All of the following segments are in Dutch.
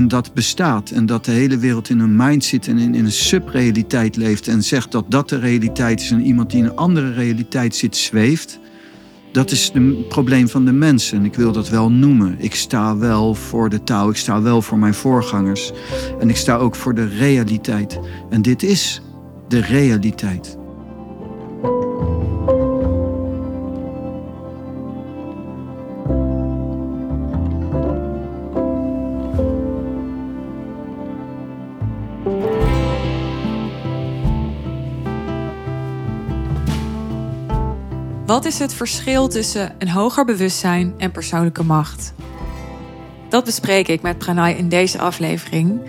en dat bestaat. En dat de hele wereld in een mind zit en in, een subrealiteit leeft. En zegt dat dat de realiteit is. En iemand die in een andere realiteit zit, zweeft. Dat is het probleem van de mensen. En ik wil dat wel noemen. Ik sta wel voor de taal. Ik sta wel voor mijn voorgangers. En ik sta ook voor de realiteit. En dit is de realiteit. Wat is het verschil tussen een hoger bewustzijn en persoonlijke macht? Dat bespreek ik met Pranay in deze aflevering.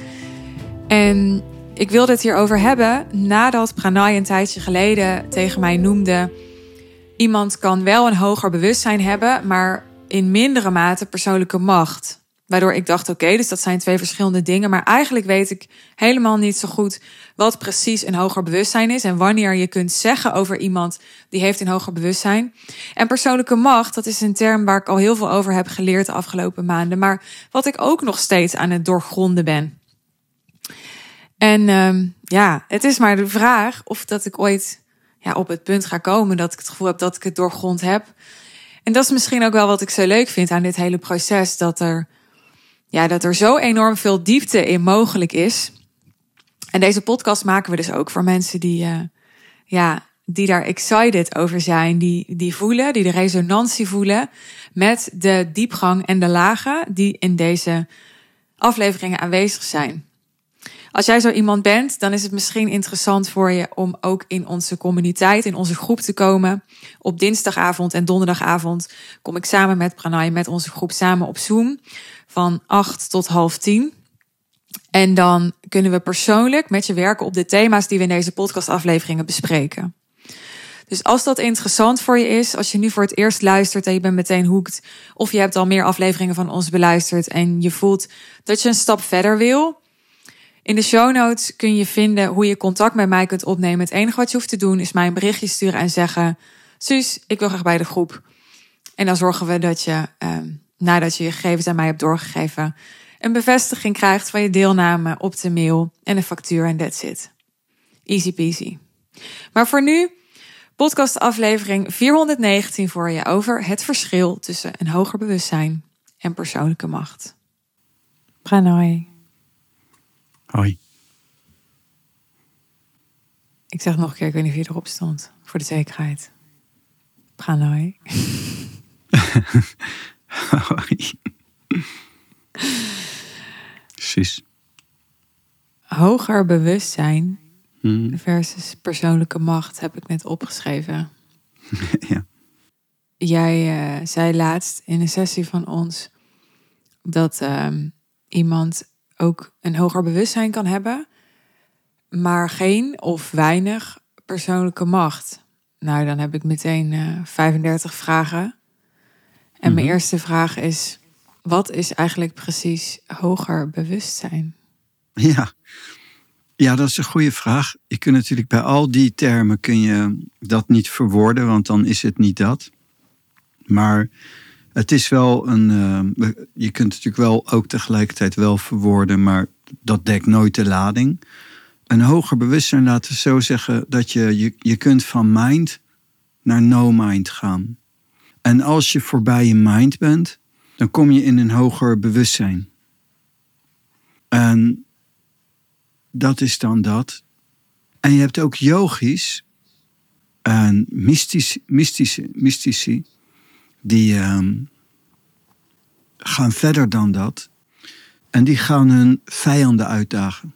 En ik wilde het hierover hebben nadat Pranay een tijdje geleden tegen mij noemde: iemand kan wel een hoger bewustzijn hebben, maar in mindere mate persoonlijke macht. Waardoor ik dacht: oké, dus dat zijn twee verschillende dingen. Maar eigenlijk weet ik helemaal niet zo goed wat precies een hoger bewustzijn is. En wanneer je kunt zeggen over iemand die heeft een hoger bewustzijn. En persoonlijke macht, dat is een term waar ik al heel veel over heb geleerd de afgelopen maanden. Maar wat ik ook nog steeds aan het doorgronden ben. En um, ja, het is maar de vraag of dat ik ooit ja, op het punt ga komen dat ik het gevoel heb dat ik het doorgrond heb. En dat is misschien ook wel wat ik zo leuk vind aan dit hele proces. Dat er ja, dat er zo enorm veel diepte in mogelijk is. En deze podcast maken we dus ook voor mensen die, uh, ja, die daar excited over zijn, die, die voelen, die de resonantie voelen met de diepgang en de lagen die in deze afleveringen aanwezig zijn. Als jij zo iemand bent, dan is het misschien interessant voor je om ook in onze communiteit, in onze groep te komen. Op dinsdagavond en donderdagavond kom ik samen met Pranay, met onze groep samen op Zoom van 8 tot half 10. En dan kunnen we persoonlijk met je werken op de thema's die we in deze podcastafleveringen bespreken. Dus als dat interessant voor je is, als je nu voor het eerst luistert en je bent meteen hoekt, of je hebt al meer afleveringen van ons beluisterd en je voelt dat je een stap verder wil. In de show notes kun je vinden hoe je contact met mij kunt opnemen. Het enige wat je hoeft te doen is mij een berichtje sturen en zeggen: Suus, ik wil graag bij de groep. En dan zorgen we dat je ehm, nadat je je gegevens aan mij hebt doorgegeven, een bevestiging krijgt van je deelname op de mail en een factuur en that's it. Easy peasy. Maar voor nu, podcast aflevering 419 voor je over het verschil tussen een hoger bewustzijn en persoonlijke macht. Pranay. Hoi. Ik zeg nog een keer, ik weet niet of je erop stond, voor de zekerheid. Pranay. Precies. Hoger bewustzijn Hmm. versus persoonlijke macht heb ik net opgeschreven. ja. Jij eh, zei laatst in een sessie van ons dat ehm, iemand ook een hoger bewustzijn kan hebben, maar geen of weinig persoonlijke macht. Nou, dan heb ik meteen eh 35 vragen. En mijn Mhm. eerste vraag is: wat is eigenlijk precies hoger bewustzijn? Ja. ja, dat is een goede vraag. Je kunt natuurlijk bij al die termen kun je dat niet verwoorden, want dan is het niet dat. Maar het is wel een. eh, je kunt natuurlijk wel ook tegelijkertijd wel verwoorden, maar dat dekt nooit de lading. Een hoger bewustzijn, laten zo zeggen, dat je, je, je kunt van mind naar no mind gaan. En als je voorbij je mind bent, dan kom je in een hoger bewustzijn. En dat is dan dat. En je hebt ook yogisch en mystici, mystici die ehm, gaan verder dan dat. En die gaan hun vijanden uitdagen.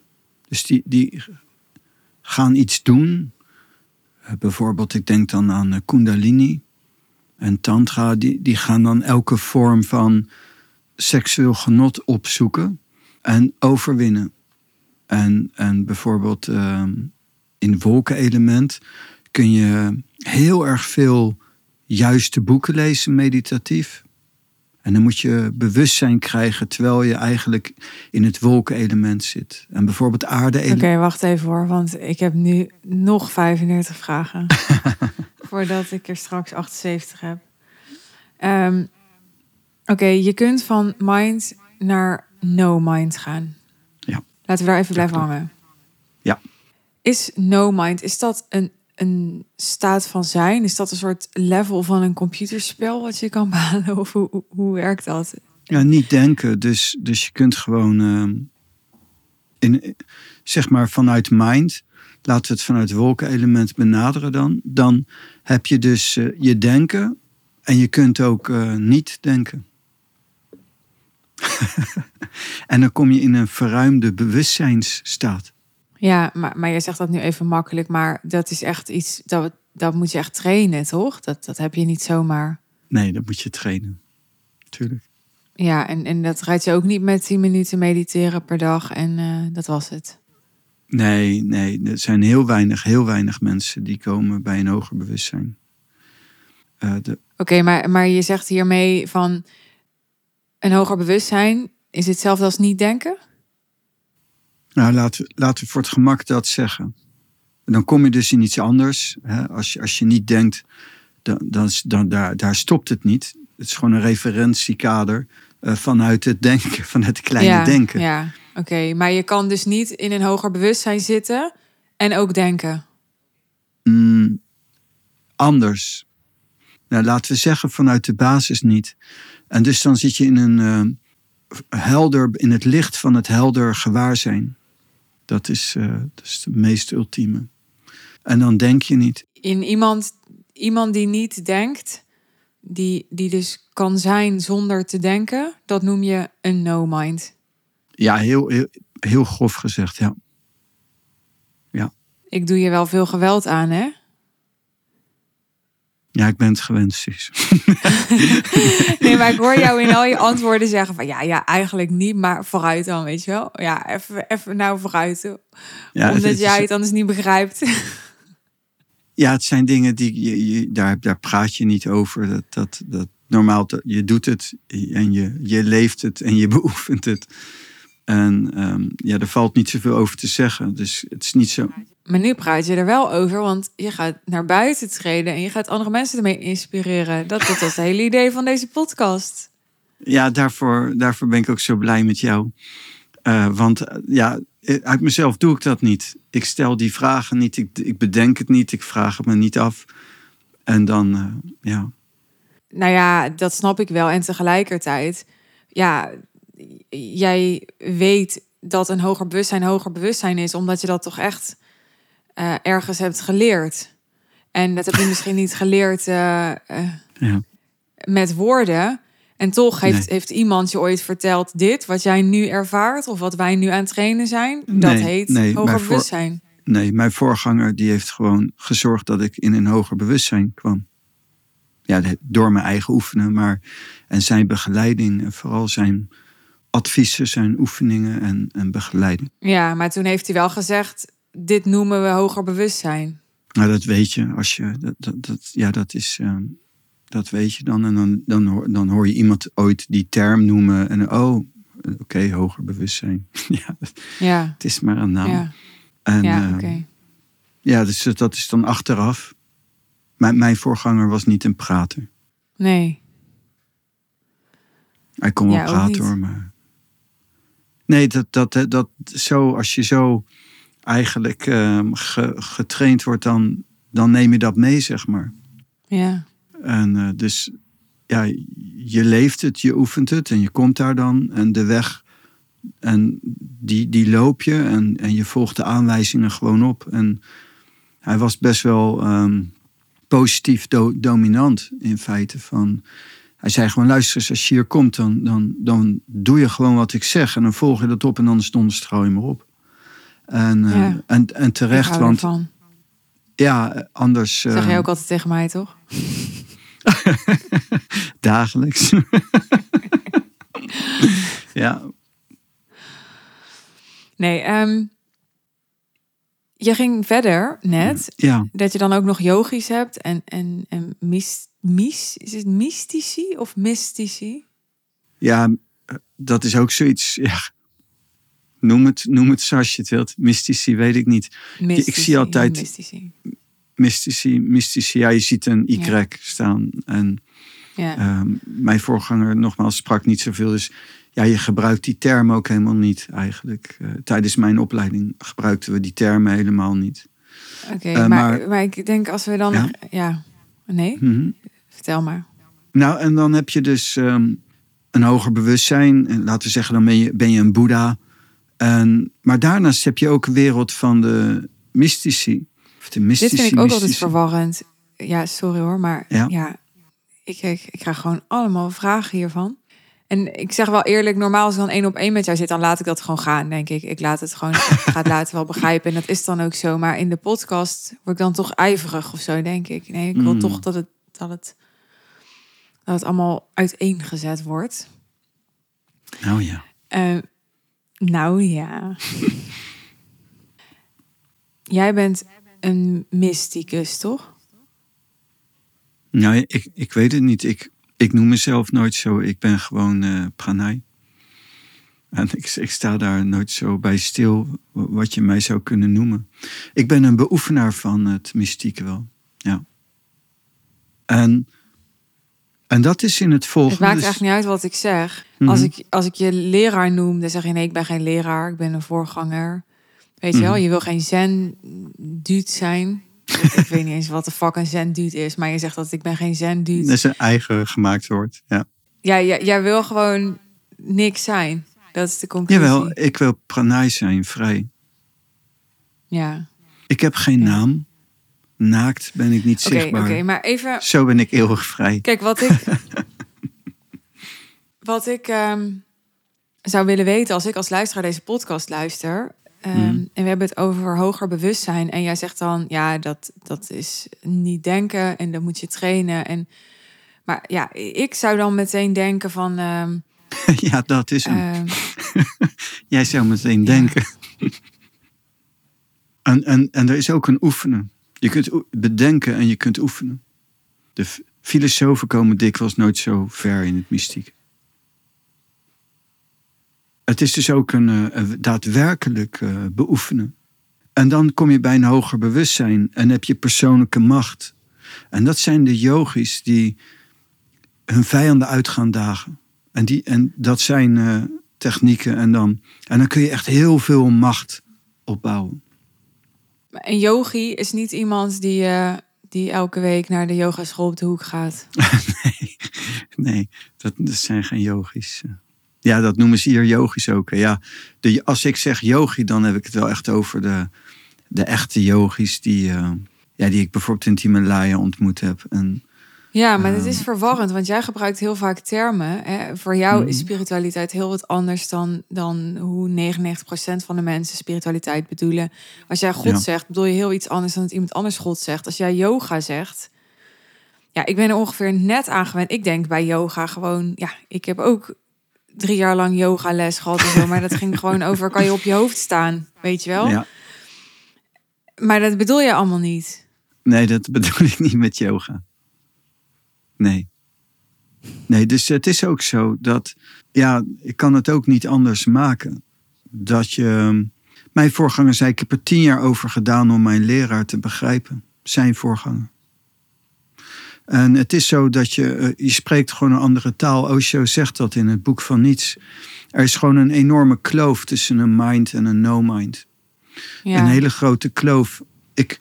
Dus die, die gaan iets doen. Eh, bijvoorbeeld, ik denk dan aan eh, Kundalini en Tantra. Die, die gaan dan elke vorm van seksueel genot opzoeken en overwinnen. En, en bijvoorbeeld ehm, in wolkenelement kun je heel erg veel juiste boeken lezen, meditatief. En dan moet je bewustzijn krijgen terwijl je eigenlijk in het wolkenelement zit. En bijvoorbeeld aarde Oké, wacht even hoor, want ik heb nu nog 35 vragen. voordat ik er straks 78 heb. Ehm, Oké, je kunt van mind naar no mind gaan. Ja. Laten we daar even blijven hangen. Ja. Is no mind, is dat een, een staat van zijn? Is dat een soort level van een computerspel wat je kan behalen? Of hoe, hoe, werkt dat? Ja, niet denken. Dus, dus je kunt gewoon, ehm, in, zeg maar vanuit mind, laten we het vanuit wolkenelement benaderen dan. Dan heb je dus eh, je denken en je kunt ook eh, niet denken. en dan kom je in een verruimde bewustzijnsstaat. Ja, maar, maar je zegt dat nu even makkelijk, maar dat is echt iets, dat, dat moet je echt trainen, toch? Dat, dat heb je niet zomaar. Nee, dat moet je trainen. Tuurlijk. Ja, en, en dat rijdt je ook niet met 10 minuten mediteren per dag en eh, dat was het. Nee, nee, er zijn heel weinig, heel weinig mensen die komen bij een hoger bewustzijn. Eh, de, Oké, maar, maar je zegt hiermee van een hoger bewustzijn is hetzelfde als niet denken? Nou, laten we, laten we voor het gemak dat zeggen. Dan kom je dus in iets anders. Hè? Als, je, als je niet denkt, dan, dan, daar, daar stopt het niet. Het is gewoon een referentiekader eh, vanuit het denken, vanuit het kleine ja, denken. Ja, oké. Maar je kan dus niet in een hoger bewustzijn zitten en ook denken. Mm, anders. Nou, laten we zeggen vanuit de basis niet. En dus dan zit je in een eh, helder, in het licht van het helder gewaarzijn. Dat is, eh, dat is het meest ultieme. En dan denk je niet. In iemand, iemand die niet denkt, die, die dus kan zijn zonder te denken, dat noem je een no-mind. Ja, heel, heel, heel grof gezegd, ja. Ik doe je wel veel geweld aan, hè? Ja, ik ben het gewend, Suus. Nee, maar ik hoor jou in al je antwoorden zeggen van ja, ja, eigenlijk niet, maar vooruit dan, weet je wel? Ja, even, even nou vooruit. Ja, omdat het, jij het anders niet begrijpt. ja, het zijn dingen die je, je, daar, daar praat je niet over. Dat, dat, dat, normaal, je doet het en je, je leeft het en je beoefent het. En ehm, ja, er valt niet zoveel over te zeggen. Dus het is niet zo. Maar nu praat je er wel over, want je gaat naar buiten treden en je gaat andere mensen ermee inspireren. Dat, dat was het hele idee van deze podcast. Ja, daarvoor, daarvoor ben ik ook zo blij met jou. Eh, want eh, ja, uit mezelf doe ik dat niet. Ik stel die vragen niet, ik, ik bedenk het niet, ik vraag het me niet af. En dan, eh, ja, Nou ja, dat snap ik wel. En tegelijkertijd, ja, jij weet dat een hoger bewustzijn hoger bewustzijn is, omdat je dat toch echt eh, ergens hebt geleerd. En dat heb je misschien niet geleerd eh, eh, ja. met woorden. En toch heeft, Nee. heeft iemand je ooit verteld dit, wat jij nu ervaart, of wat wij nu aan het trainen zijn. Dat Nee, heet nee, hoger voor- bewustzijn. Nee, mijn voorganger die heeft gewoon gezorgd dat ik in een hoger bewustzijn kwam. Ja, door mijn eigen oefenen, maar en zijn begeleiding en vooral zijn adviezen, zijn oefeningen en, en begeleiding. Ja, maar toen heeft hij wel gezegd, dit noemen we hoger bewustzijn. Nou, dat weet je als je dat, dat, dat ja, dat is ehm, dat weet je dan en dan dan hoor, dan hoor je iemand ooit die term noemen en oh, oké, hoger bewustzijn. ja, Ja, het is maar een naam. ja, En, ja ehm, oké. Ja, dus dat is dan achteraf. Mijn, mijn voorganger was niet een prater. Nee. Hij kon wel Ja, praten hoor, maar... Nee, dat, dat, dat, zo, als je zo eigenlijk ehm, ge- getraind wordt, dan, dan neem je dat mee, zeg maar. Ja, En eh, dus, ja, je leeft het, je oefent het en je komt daar dan. En de weg, en die, die loop je en, en je volgt de aanwijzingen gewoon op. En hij was best wel ehm, positief do- dominant in feite. Van, hij zei gewoon, luister eens, als je hier komt, dan, dan, dan doe je gewoon wat ik zeg. En dan volg je dat op en anders donderstrouw je maar op. En, eh, Ja. en, en terecht, want ervan. ja, anders... Zeg eh, jij ook altijd tegen mij, toch? Dagelijks. ja, Nee, ehm, je ging verder net. ja, Dat je dan ook nog yogis hebt en, en, en mis, mis, is het mystici of mystici? ja, dat is ook zoiets. Ja. Noem, het, noem het zoals je het wilt. Mystici, weet ik niet. Mystici, zie altijd- Mystici. Mystici, mystici, ja, je ziet een Y Ja. staan. En Ja. ehm, mijn voorganger, nogmaals, sprak niet zoveel. Dus ja, je gebruikt die term ook helemaal niet eigenlijk. Eh, tijdens mijn opleiding gebruikten we die termen helemaal niet. Oké, Eh, maar, maar- maar, ik denk als we dan... Ja? Ja, nee? Mhm. Vertel maar. Nou, en dan heb je dus ehm, een hoger bewustzijn. En laten we zeggen, dan ben je, ben je een Boeddha. En, maar daarnaast heb je ook een wereld van de mystici. Of de mystici, Dit vind ik ook altijd mystici. verwarrend. Ja, sorry hoor, maar Ja. ja, ik, ik, ik krijg gewoon allemaal vragen hiervan. En ik zeg wel eerlijk, normaal als ik dan één op één met jou zit, dan laat ik dat gewoon gaan, denk ik. Ik laat het gewoon, ik ga het later wel begrijpen. En dat is dan ook zo. Maar in de podcast word ik dan toch ijverig of zo, denk ik. Nee, ik wil Mm. toch dat het, dat, het, dat het allemaal uiteengezet wordt. Nou ja. Eh, nou ja. Jij bent een mysticus, toch? Nou, ik, ik weet het niet. Ik, ik noem mezelf nooit zo. Ik ben gewoon pranay. En ik, ik sta daar nooit zo bij stil wat je mij zou kunnen noemen. Ik ben een beoefenaar van het mystieke wel. Ja. En, en dat is in het volgende. Het maakt eigenlijk niet uit wat ik zeg. Mhm. als, ik, als ik je leraar noem, dan zeg je nee, ik ben geen leraar, ik ben een voorganger. Weet je wel, Mhm. je wil geen zen-dude zijn. ik, ik weet niet eens wat de fuck een zen-dude is, maar je zegt dat ik ben geen zen-dude. Dat is een eigen gemaakt woord. Ja. Ja, jij, jij wil gewoon niks zijn. Dat is de conclusie. Jawel, ik wil pranay zijn, vrij. Ja, Ik heb geen naam. Naakt ben ik niet oké, zichtbaar. oké, maar even... Zo ben ik eeuwig vrij. Kijk, wat ik, wat ik ehm, zou willen weten als ik als luisteraar deze podcast luister. ehm, Mhm. En we hebben het over hoger bewustzijn. En jij zegt dan, ja, dat, dat is niet denken en dat moet je trainen. En, maar ja, ik zou dan meteen denken van... ehm, ja, dat is hem. Jij zou meteen denken. en, en, en er is ook een oefenen. Je kunt bedenken en je kunt oefenen. De filosofen komen dikwijls nooit zo ver in het mystiek. Het is dus ook een, eh, daadwerkelijk eh, beoefenen. En dan kom je bij een hoger bewustzijn en heb je persoonlijke macht. En dat zijn de yogis die hun vijanden uit gaan dagen. En, die, en dat zijn eh, technieken. En dan, en dan kun je echt heel veel macht opbouwen. Een yogi is niet iemand die, eh, die elke week naar de yogaschool op de hoek gaat. nee, nee dat, zijn geen yogis. Ja, dat noemen ze hier yogis ook. Ja, de, als ik zeg yogi, dan heb ik het wel echt over de, de echte yogis die, eh, ja, die ik bijvoorbeeld in Himalaya ontmoet heb. Ja, maar het Ehm. is verwarrend, want jij gebruikt heel vaak termen. Hè? Voor jou is Mhm. spiritualiteit heel wat anders dan, dan hoe 99% van de mensen spiritualiteit bedoelen. Als jij God Ja. zegt, bedoel je heel iets anders dan dat iemand anders God zegt. Als jij yoga zegt, ja, ik ben er ongeveer net aan gewend. Ik denk bij yoga gewoon, ja, ik heb ook drie jaar lang yoga les gehad en zo, maar dat ging gewoon over, kan je op je hoofd staan, weet je wel? ja, Maar dat bedoel je allemaal niet. nee, dat bedoel ik niet met yoga. Nee. Nee, dus het is ook zo dat, ja, ik kan het ook niet anders maken. Dat je, mijn voorganger zei, ik heb er tien jaar over gedaan om mijn leraar te begrijpen. Zijn voorganger. En het is zo dat je, eh, je spreekt gewoon een andere taal. Osho zegt dat in het boek van Niets. Er is gewoon een enorme kloof tussen een mind en een no-mind. Ja. Een hele grote kloof. Ik,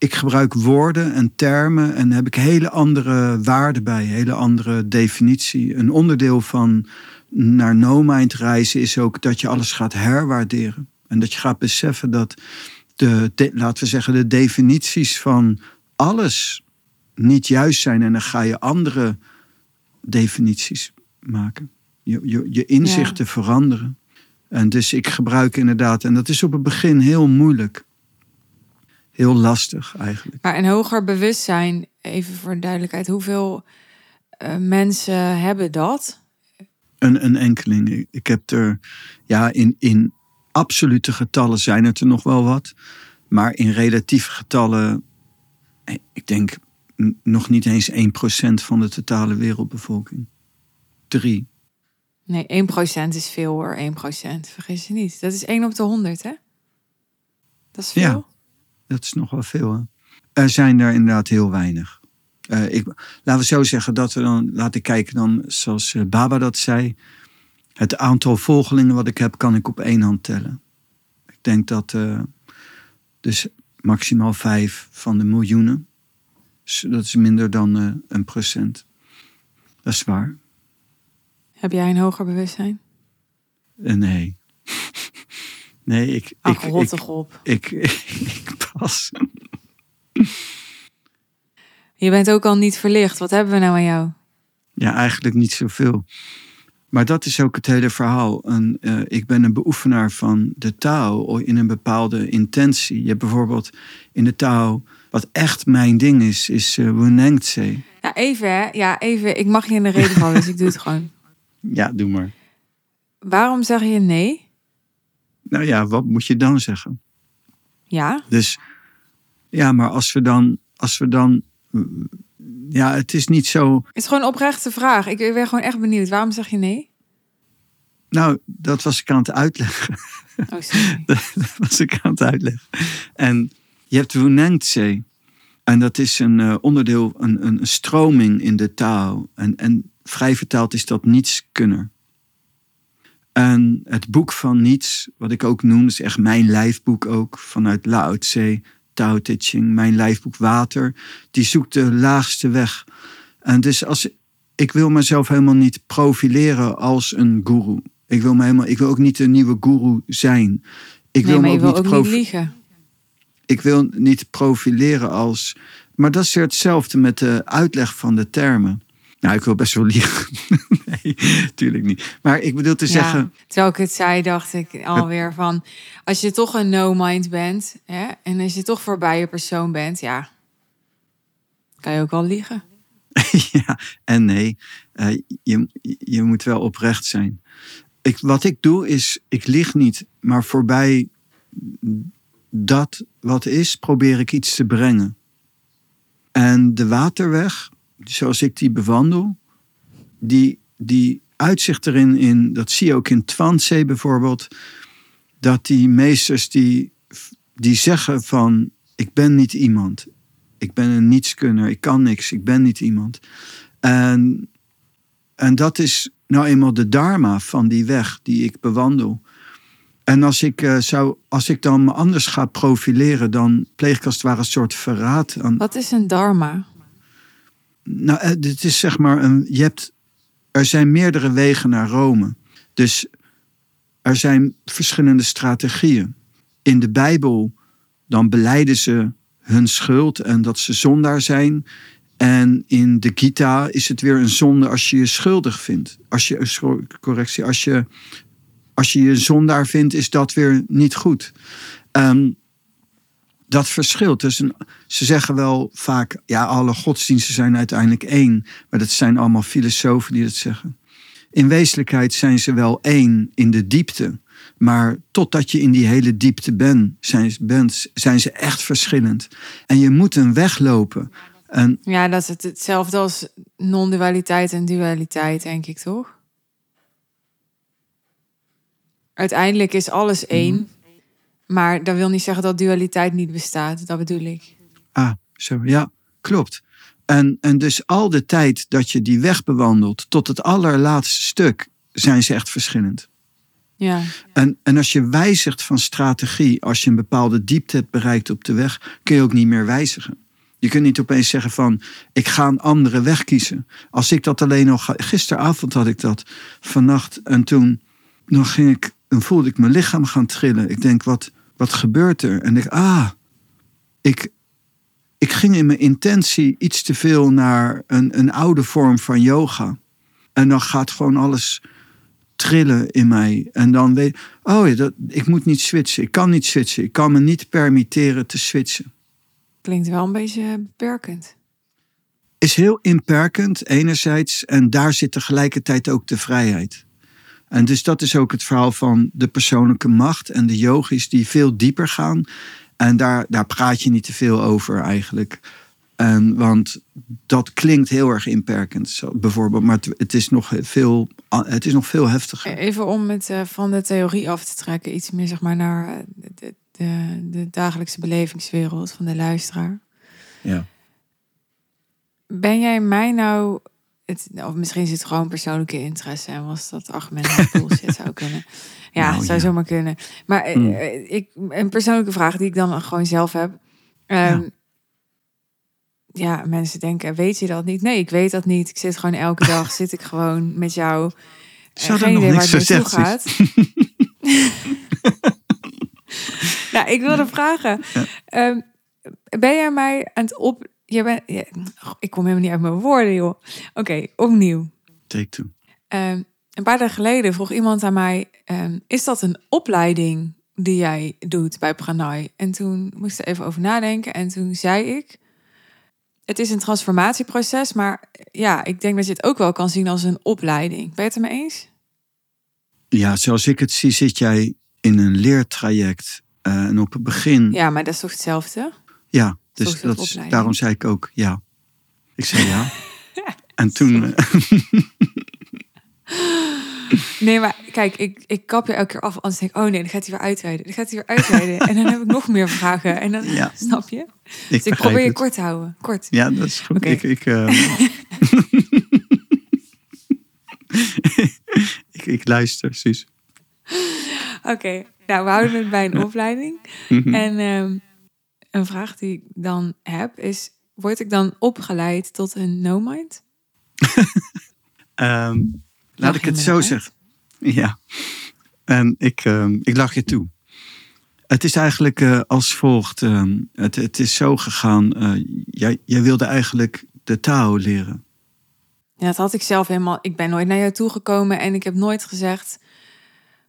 ik gebruik woorden en termen en heb ik hele andere waarden bij, hele andere definitie. Een onderdeel van naar no-mind reizen is ook dat je alles gaat herwaarderen. En dat je gaat beseffen dat de, de- laten we zeggen, de definities van alles niet juist zijn. En dan ga je andere definities maken. Je, je, je inzichten veranderen. En dus ik gebruik inderdaad, en dat is op het begin heel moeilijk. Heel lastig eigenlijk. Maar een hoger bewustzijn, even voor de duidelijkheid, hoeveel eh, mensen hebben dat? Een, een enkeling. Ik- heb er, ja, in, in absolute getallen zijn het er nog wel wat. Maar in relatieve getallen, eh, ik denk nog niet eens 1% van de totale wereldbevolking. Drie. Nee, 1% is veel hoor, 1%. Vergis je niet. Dat is 1 op de 100, hè? Dat is veel. Ja. Dat is nog wel veel. Hè? Er zijn er inderdaad heel weinig. Eh, ik, laten we zo zeggen dat we dan laten kijken dan, zoals eh, Baba dat zei. Het aantal volgelingen wat ik heb, kan ik op één hand tellen. Ik denk dat uh, dus maximaal vijf van de miljoenen. Dus dat is minder dan uh, een procent. Dat is waar. Heb jij een hoger bewustzijn? Uh, nee. Nee, ik. Ach, ik, rot ik, op. Ik, ik, ik pas. Je bent ook al niet verlicht. Wat hebben we nou aan jou? Ja, eigenlijk niet zoveel. Maar dat is ook het hele verhaal. En, uh, ik ben een beoefenaar van de taal in een bepaalde intentie. Je hebt bijvoorbeeld in de taal, wat echt mijn ding is, is uh, Wunengtse. Ja, even hè. Ja, even. Ik mag je in de reden vallen, dus ik doe het gewoon. Ja, doe maar. Waarom zeg je nee? Nou ja, wat moet je dan zeggen? Ja. Dus ja, maar als we dan, als we dan ja, het is niet zo. Het is gewoon een oprechte vraag. Ik ben gewoon echt benieuwd. Waarom zeg je nee? Nou, dat was ik aan het uitleggen. Oh, sorry. dat was ik aan het uitleggen. En je hebt Wunengtse. En dat is een uh, onderdeel, een, een, stroming in de taal. En, en vrij vertaald is dat nietskunner. En het boek van niets, wat ik ook noem, is echt mijn lijfboek ook, vanuit Lao Tse, Tao Te Ching, mijn lijfboek Water, die zoekt de laagste weg. En dus als, ik wil mezelf helemaal niet profileren als een guru. Ik wil, me helemaal, ik wil ook niet een nieuwe guru zijn. Ik nee, wil maar me ook wil niet ook niet liegen. ik wil niet profileren als. Maar dat is weer hetzelfde met de uitleg van de termen. Nou, ik wil best wel liegen. nee, tuurlijk niet. Maar ik bedoel te zeggen. Terwijl ik het zei, dacht ik alweer van... als je toch een no-mind bent... Hè, en als je toch voorbij je persoon bent... ja, kan je ook wel liegen. ja, en nee, uh, je, je moet wel oprecht zijn. Ik, wat ik doe is, ik lieg niet, maar voorbij dat wat is, probeer ik iets te brengen. En de waterweg, zoals ik die bewandel, die, die uitzicht erin, in, dat zie je ook in Twanzee bijvoorbeeld, dat die meesters die, die zeggen van, ik ben niet iemand. Ik ben een nietskunner, ik kan niks, ik ben niet iemand. En, en dat is nou eenmaal de dharma van die weg die ik bewandel. En als ik, uh, zou, als ik dan me anders ga profileren, dan pleeg ik als het ware een soort verraad. Aan... Wat is een dharma? Nou, het is zeg maar, een, je hebt, er zijn meerdere wegen naar Rome. Dus er zijn verschillende strategieën. In de Bijbel, dan beleiden ze hun schuld en dat ze zondaar zijn. En in de Gita is het weer een zonde als je je schuldig vindt. Als je, correctie, als je, als je je zondaar vindt, is dat weer niet goed. Um, dat verschilt. Dus een, ze zeggen wel vaak, ja, alle godsdiensten zijn uiteindelijk één. Maar dat zijn allemaal filosofen die dat zeggen. In wezenlijkheid zijn ze wel één in de diepte. Maar totdat je in die hele diepte ben, zijn, bent, zijn ze echt verschillend. En je moet een weg lopen. En, Ja, dat is het, hetzelfde als non-dualiteit en dualiteit, denk ik, toch? Uiteindelijk is alles één. Maar dat wil niet zeggen dat dualiteit niet bestaat. Dat bedoel ik. Ah, zo, ja, klopt. En, en dus al de tijd dat je die weg bewandelt tot het allerlaatste stuk, zijn ze echt verschillend. Ja. En, en als je wijzigt van strategie, als je een bepaalde diepte hebt bereikt op de weg, kun je ook niet meer wijzigen. Je kunt niet opeens zeggen van, ik ga een andere weg kiezen. Als ik dat alleen nog, gisteravond had ik dat, vannacht, en toen dan ging ik, dan voelde ik mijn lichaam gaan trillen. Ik denk, wat, wat gebeurt er? En ik, ah, ik, ik ging in mijn intentie iets te veel naar een, een oude vorm van yoga. En dan gaat gewoon alles trillen in mij. En dan weet oh ja, dat, ik moet niet switchen. Ik kan niet switchen. Ik kan me niet permitteren te switchen. Klinkt wel een beetje beperkend. Is heel inperkend enerzijds. En daar zit tegelijkertijd ook de vrijheid. En dus dat is ook het verhaal van de persoonlijke macht en de yogis die veel dieper gaan. En daar, daar praat je niet te veel over eigenlijk. En, want dat klinkt heel erg inperkend, zo, bijvoorbeeld. Maar het, het, is nog veel, het is nog veel heftiger. Even om het uh, van de theorie af te trekken, iets meer zeg maar naar de, de, de dagelijkse belevingswereld van de luisteraar. Ja. Ben jij mij nou het, of misschien zit het gewoon persoonlijke interesse en was dat argument bullshit zou kunnen. Ja, Nou, zou ja. zomaar kunnen. Maar eh, Hmm. eh, ik, een persoonlijke vraag die ik dan gewoon zelf heb. Ehm, ja. mensen denken, weet je dat niet? Nee, ik weet dat niet. Ik zit gewoon elke dag, zit ik gewoon met jou. Eh, Zou er geen nog idee waar het naartoe gaat. nou, ik wilde vragen. Ja. ehm, ben jij mij aan het op... Je bent, ja, oh, ik kom helemaal niet uit mijn woorden, joh. Oké, opnieuw. Take two. Ehm, een paar dagen geleden vroeg iemand aan mij: ehm, Is dat een opleiding die jij doet bij Pranay? En toen moest ik er even over nadenken. En toen zei ik: Het is een transformatieproces, maar ja, ik denk dat je het ook wel kan zien als een opleiding. Ben je het ermee eens? Ja, zoals ik het zie, zit jij in een leertraject. eh, en op het begin, ja, Ja, maar dat is toch hetzelfde? Dus dat is, daarom zei ik ook ja. Ik zei ja. en toen, eh, Nee, maar kijk, ik, ik kap je elke keer af. Anders denk ik: Oh nee, dan gaat hij weer uitweiden. Dan gaat hij weer uitweiden. en dan heb ik nog meer vragen. En dan Ja. snap je? ik, Dus ik probeer je kort te houden. Kort. Ja, dat is goed. Ik, eh, ik, ik luister, Suus. Oké, nou, we houden het bij een opleiding. Mhm. En ehm, een vraag die ik dan heb is: word ik dan opgeleid tot een no-mind? Ehm, laat ik het zo uit? zeggen. Ja. En ik, ehm, ik lach je toe. Het is eigenlijk eh, als volgt. ehm, het, het is zo gegaan. eh, jij, jij wilde eigenlijk de Tao leren. Ja, dat had ik zelf helemaal. Ik ben nooit naar jou toegekomen en ik heb nooit gezegd: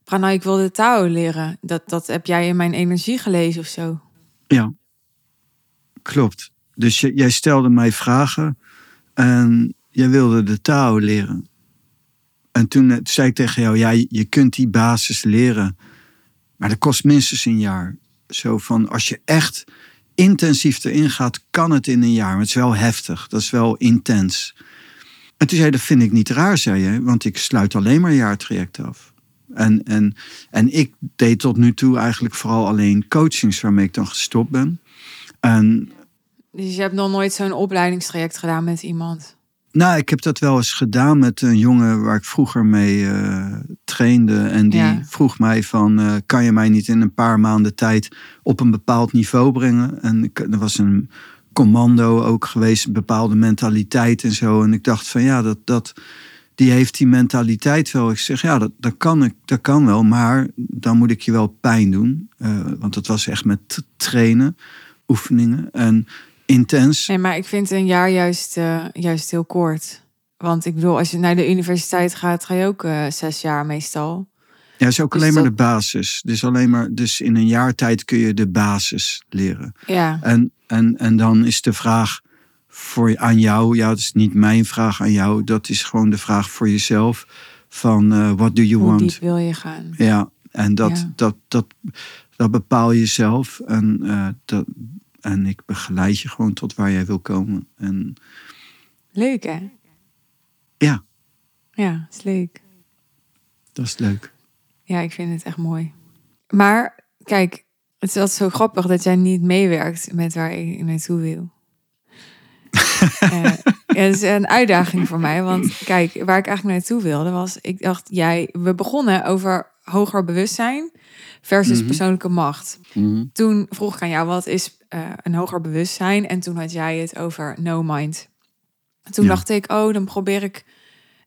Pranay, ik wil de Tao leren. Dat, dat heb jij in mijn energie gelezen of zo. Ja, klopt. Dus jij stelde mij vragen en jij wilde de Tao leren. En toen eh, zei ik tegen jou, ja, je- kunt die basis leren, maar dat kost minstens een jaar. Zo van, als je echt intensief erin gaat, kan het in een jaar. Maar het is wel heftig, dat is wel intens. En toen zei je, dat vind ik niet raar, zei je, want ik sluit alleen maar een jaartraject af. En, en, en ik deed tot nu toe eigenlijk vooral alleen coachings waarmee ik dan gestopt ben. En Dus je hebt nog nooit zo'n opleidingstraject gedaan met iemand. nou, ik heb dat wel eens gedaan met een jongen waar ik vroeger mee eh, trainde. En die Ja. vroeg mij van, eh, kan je mij niet in een paar maanden tijd op een bepaald niveau brengen? En ik, er was een commando ook geweest, een bepaalde mentaliteit en zo. En ik dacht van, ja, dat, dat, die heeft die mentaliteit wel. Ik zeg, ja, dat, dat, kan, ik, dat kan wel, maar dan moet ik je wel pijn doen. Eh, want het was echt met trainen, oefeningen en intens. Nee, maar ik vind een jaar juist, eh, juist heel kort. Want ik bedoel, als je naar de universiteit gaat, ga je ook eh, zes jaar meestal. Ja, is ook Dus alleen maar de basis. Dus alleen maar, dus in een jaar tijd kun je de basis leren. Ja, En, en, en dan is de vraag voor, aan jou, ja, dat is niet mijn vraag aan jou, dat is gewoon de vraag voor jezelf van eh what do you hoe want? diep wil je gaan? Ja, en dat, Ja. Dat, dat, dat bepaal je zelf. En, dat, en ik begeleid je gewoon tot waar jij wil komen. En Leuk hè? ja, Ja, is leuk. dat is leuk. Ja, ik vind het echt mooi. Maar kijk, het is altijd zo grappig dat jij niet meewerkt met waar ik naartoe wil. Eh, ja, het is een uitdaging voor mij. Want kijk, waar ik eigenlijk naartoe wilde was... Ik dacht, jij, we begonnen over hoger bewustzijn versus Mhm. persoonlijke macht. Mhm. Toen vroeg ik aan jou, wat is eh, een hoger bewustzijn? En toen had jij het over no mind. Toen Ja. dacht ik, oh, dan probeer ik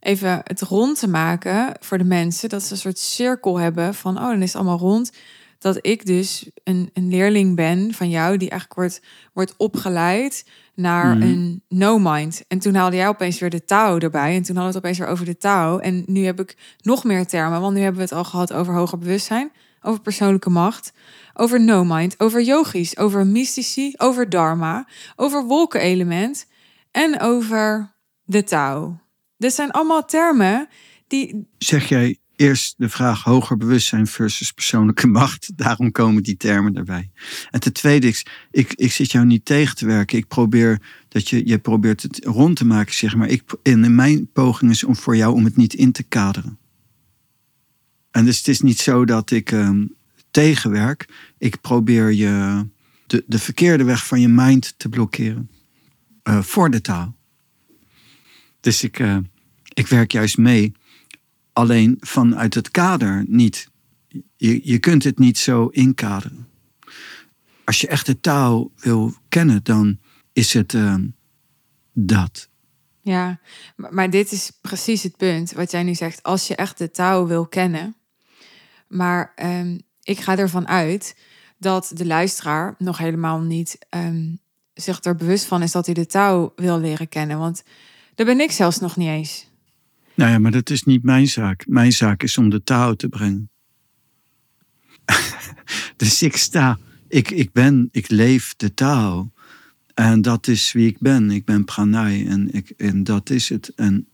even het rond te maken voor de mensen. Dat ze een soort cirkel hebben van, oh, dan is het allemaal rond. Dat ik dus een, een leerling ben van jou die eigenlijk wordt, wordt opgeleid naar Mhm. een no-mind. En toen haalde jij opeens weer de touw erbij. En toen hadden we het opeens weer over de touw. En nu heb ik nog meer termen, want nu hebben we het al gehad over hoger bewustzijn, over persoonlijke macht, over no-mind, over yogis, over mystici, over dharma, over wolkenelement en over de touw. Dit zijn allemaal termen die zeg jij eerst de vraag hoger bewustzijn versus persoonlijke macht. Daarom komen die termen erbij. En ten tweede, ik, ik, ik zit jou niet tegen te werken. Ik probeer dat je, je probeert het rond te maken, zeg maar. Ik, en mijn poging is om voor jou om het niet in te kaderen. En dus het is niet zo dat ik ehm, tegenwerk. Ik probeer je de, de verkeerde weg van je mind te blokkeren. Eh, voor de taal. Dus ik, eh, ik werk juist mee. Alleen vanuit het kader niet. Je, je kunt het niet zo inkaderen. Als je echt de taal wil kennen, dan is het uh, dat. Ja, maar dit is precies het punt wat jij nu zegt. Als je echt de taal wil kennen. Maar um, ik ga ervan uit dat de luisteraar nog helemaal niet um, zich er bewust van is dat hij de taal wil leren kennen. Want daar ben ik zelfs nog niet eens. Nou ja, maar dat is niet mijn zaak. Mijn zaak is om de taal te brengen. dus ik sta, ik, ik ben, ik leef de taal. En dat is wie ik ben. Ik ben pranay en, ik, en dat is het. En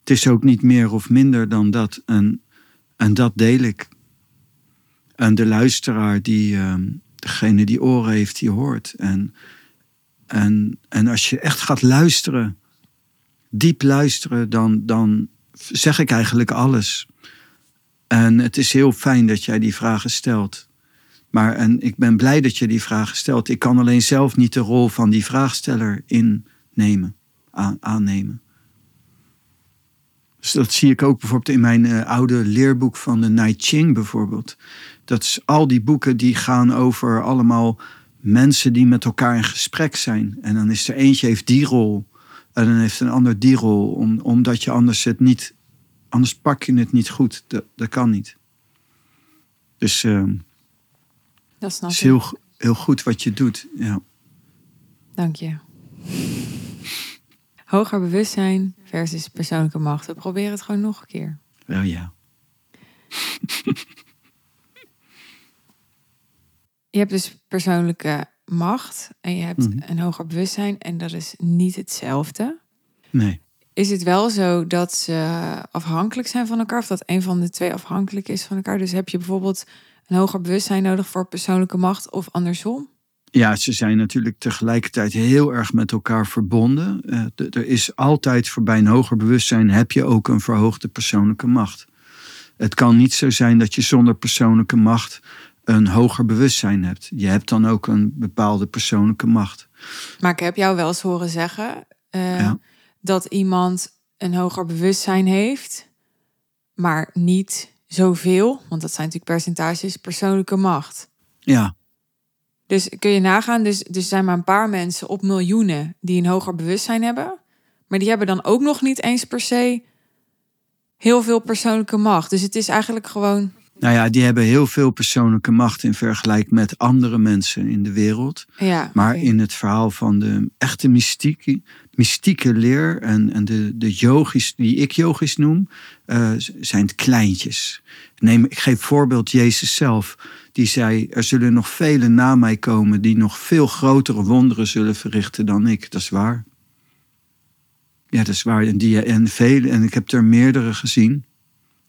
het is ook niet meer of minder dan dat. En, en dat deel ik. En de luisteraar, die, uh, degene die oren heeft, die hoort. En, en, en als je echt gaat luisteren, diep luisteren, dan, dan zeg ik eigenlijk alles. En het is heel fijn dat jij die vragen stelt. Maar en ik ben blij dat je die vragen stelt. Ik kan alleen zelf niet de rol van die vraagsteller innemen, aannemen. Dus dat zie ik ook bijvoorbeeld in mijn uh, oude leerboek van de Nai Ching bijvoorbeeld. Dat is al die boeken die gaan over allemaal mensen die met elkaar in gesprek zijn. En dan is er eentje heeft die rol en dan heeft een ander die rol, om, omdat je anders het niet, anders pak je het niet goed. Dat, dat kan niet. Dus uh, dat snap is heel, heel goed wat je doet. Ja. Dank je. Hoger bewustzijn versus persoonlijke macht. We proberen het gewoon nog een keer. Wel ja. je hebt dus persoonlijke macht en je hebt een hoger bewustzijn en dat is niet hetzelfde. Nee. Is het wel zo dat ze afhankelijk zijn van elkaar of dat een van de twee afhankelijk is van elkaar? Dus heb je bijvoorbeeld een hoger bewustzijn nodig voor persoonlijke macht of andersom? Ja, ze zijn natuurlijk tegelijkertijd heel erg met elkaar verbonden. Uh, er is altijd voorbij een hoger bewustzijn heb je ook een verhoogde persoonlijke macht. Het kan niet zo zijn dat je zonder persoonlijke macht een hoger bewustzijn hebt. Je hebt dan ook een bepaalde persoonlijke macht. Maar ik heb jou wel eens horen zeggen uh, dat iemand een hoger bewustzijn heeft, maar niet zoveel, want dat zijn natuurlijk percentages, persoonlijke macht. Ja. Dus kun je nagaan, dus, dus er zijn maar een paar mensen op miljoenen die een hoger bewustzijn hebben, maar die hebben dan ook nog niet eens per se heel veel persoonlijke macht. Dus het is eigenlijk gewoon nou ja, die hebben heel veel persoonlijke macht in vergelijking met andere mensen in de wereld. Ja, maar in het verhaal van de echte mystieke, mystieke leer en, en de, de yogis, die ik yogis noem, uh, zijn het kleintjes. Neem, ik geef voorbeeld Jezus zelf. Die zei, er zullen nog vele na mij komen die nog veel grotere wonderen zullen verrichten dan ik. Dat is waar. Ja, dat is waar. En, die, en, vele, en ik heb er meerdere gezien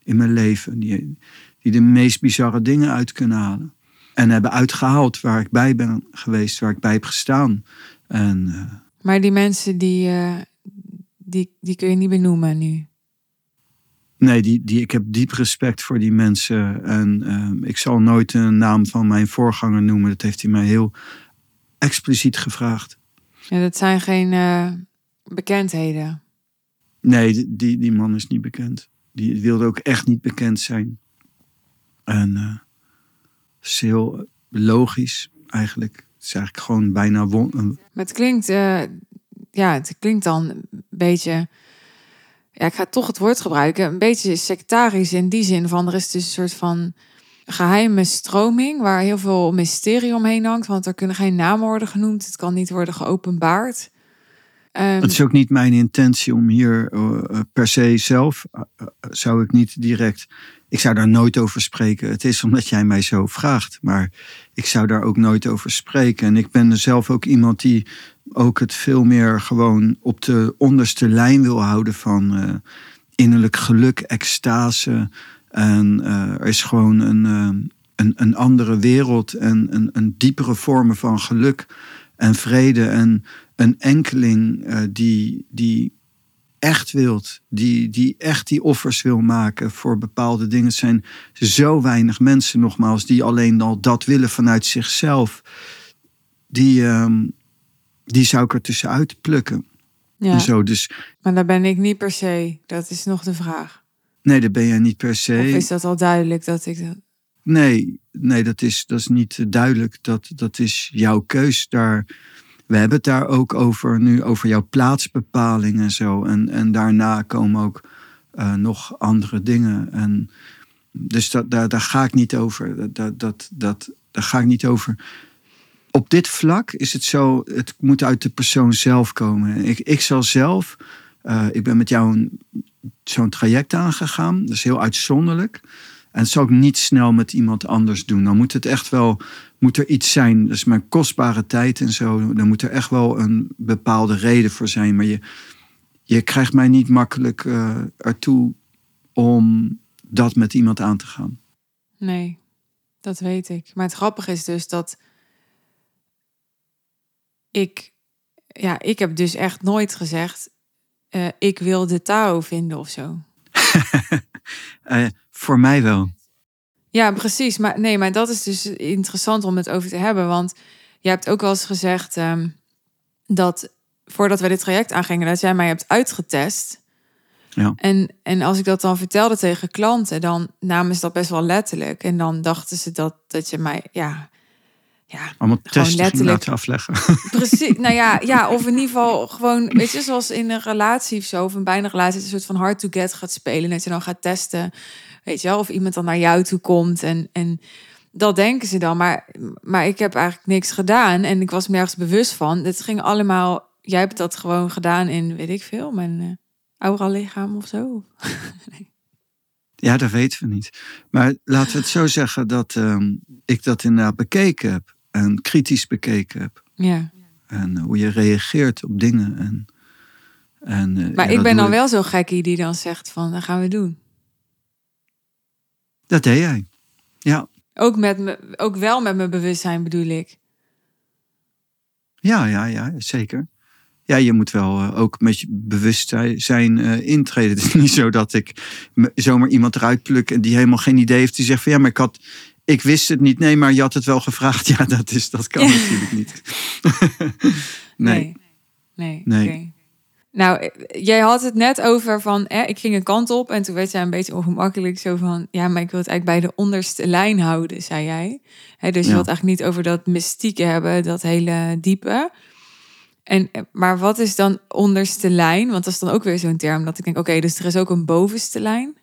in mijn leven. Die, die de meest bizarre dingen uit kunnen halen. En hebben uitgehaald waar ik bij ben geweest, waar ik bij heb gestaan. En, uh, maar die mensen, die, uh, die, die kun je niet benoemen nu? Nee, die, die, ik heb diep respect voor die mensen. En uh, ik zal nooit de naam van mijn voorganger noemen. Dat heeft hij mij heel expliciet gevraagd. Ja, dat zijn geen bekendheden. Nee, die, die, man is niet bekend. Die wilde ook echt niet bekend zijn. En uh, is heel logisch eigenlijk. Het is eigenlijk gewoon bijna... Won maar het klinkt, uh, ja, het klinkt dan een beetje... Ja, ik ga toch het woord gebruiken. Een beetje sectarisch in die zin van... Er is dus een soort van geheime stroming... waar heel veel mysterie omheen hangt. Want er kunnen geen namen worden genoemd. Het kan niet worden geopenbaard. Um, het is ook niet mijn intentie om hier uh, per se zelf... Uh, zou ik niet direct ik zou daar nooit over spreken. Het is omdat jij mij zo vraagt. Maar ik zou daar ook nooit over spreken. En ik ben zelf ook iemand die ook het veel meer gewoon op de onderste lijn wil houden van uh, innerlijk geluk, extase. En uh, er is gewoon een, uh, een, een andere wereld en een, een diepere vormen van geluk en vrede. En een enkeling die, die echt wilt, die, die echt die offers wil maken voor bepaalde dingen. Het zijn zo weinig mensen, nogmaals, die alleen al dat willen vanuit zichzelf. Die, um, die zou ik er tussenuit plukken. Ja. En zo. Dus Maar daar ben ik niet per se. Dat is nog de vraag. nee, dat ben jij niet per se. Of is dat al duidelijk dat ik dat... Nee, nee dat, is, dat is niet duidelijk. Dat, dat is jouw keus daar. We hebben het daar ook over nu, over jouw plaatsbepaling en zo. En, en daarna komen ook eh, nog andere dingen. En dus dat, daar, daar ga ik niet over. Dat, dat, dat, daar ga ik niet over. Op dit vlak is het zo, het moet uit de persoon zelf komen. Ik, ik zal zelf, eh, ik ben met jou zo'n traject aangegaan. Dat is heel uitzonderlijk. En dat zou ik niet snel met iemand anders doen. Dan moet het echt wel, moet er iets zijn. Dat is mijn kostbare tijd en zo. Dan moet er echt wel een bepaalde reden voor zijn. Maar je, je krijgt mij niet makkelijk eh, ertoe om dat met iemand aan te gaan. Nee, dat weet ik. Maar het grappige is dus dat ik, ja, ik heb dus echt nooit gezegd, eh, ik wil de Tao vinden of zo. Eh, voor mij wel. Ja, precies. Maar nee, maar dat is dus interessant om het over te hebben. Want je hebt ook wel eens gezegd ehm, dat voordat we dit traject aangingen, dat jij mij hebt uitgetest. Ja. En, en als ik dat dan vertelde tegen klanten, dan namen ze dat best wel letterlijk. En dan dachten ze dat, dat je mij, ja, ja, Allemaal testen letterlijk. afleggen. Precies, nou ja, ja, of in ieder geval gewoon, weet je, zoals in een relatie of zo, of een bijna relatie, een soort van hard to get gaat spelen. Dat je dan gaat testen, weet je wel, of iemand dan naar jou toe komt. En, en dat denken ze dan. Maar, maar ik heb eigenlijk niks gedaan en ik was me ergens bewust van. Het ging allemaal, jij hebt dat gewoon gedaan in, weet ik veel, mijn uh, aura lichaam of zo. Ja, dat weten we niet. Maar laten we het zo zeggen dat ehm, ik dat inderdaad bekeken heb. En kritisch bekeken heb. Ja, En eh, hoe je reageert op dingen. En, en, eh, maar ja, ik ben dan wel zo'n gekkie die dan zegt van, dat gaan we doen. Dat deed jij. Ja, Ook, met me, ook wel met mijn bewustzijn bedoel ik. ja, ja, ja zeker. Ja, je moet wel eh, ook met je bewustzijn eh, intreden. Het is niet zo dat ik zomaar iemand eruit pluk en die helemaal geen idee heeft. Die zegt van ja, maar ik had, ik wist het niet. Nee, maar je had het wel gevraagd. Ja, dat, is, dat kan Ja. natuurlijk niet. nee. Nee. Nee. oké. Nou, eh, jij had het net over van, eh, ik ging een kant op en toen werd jij een beetje ongemakkelijk zo van, ja, maar ik wil het eigenlijk bij de onderste lijn houden, zei jij. Hè, dus je wilt eigenlijk niet over dat mystieke hebben, dat hele diepe. En, eh, maar wat is dan onderste lijn? Want dat is dan ook weer zo'n term dat ik denk, oké, dus er is ook een bovenste lijn.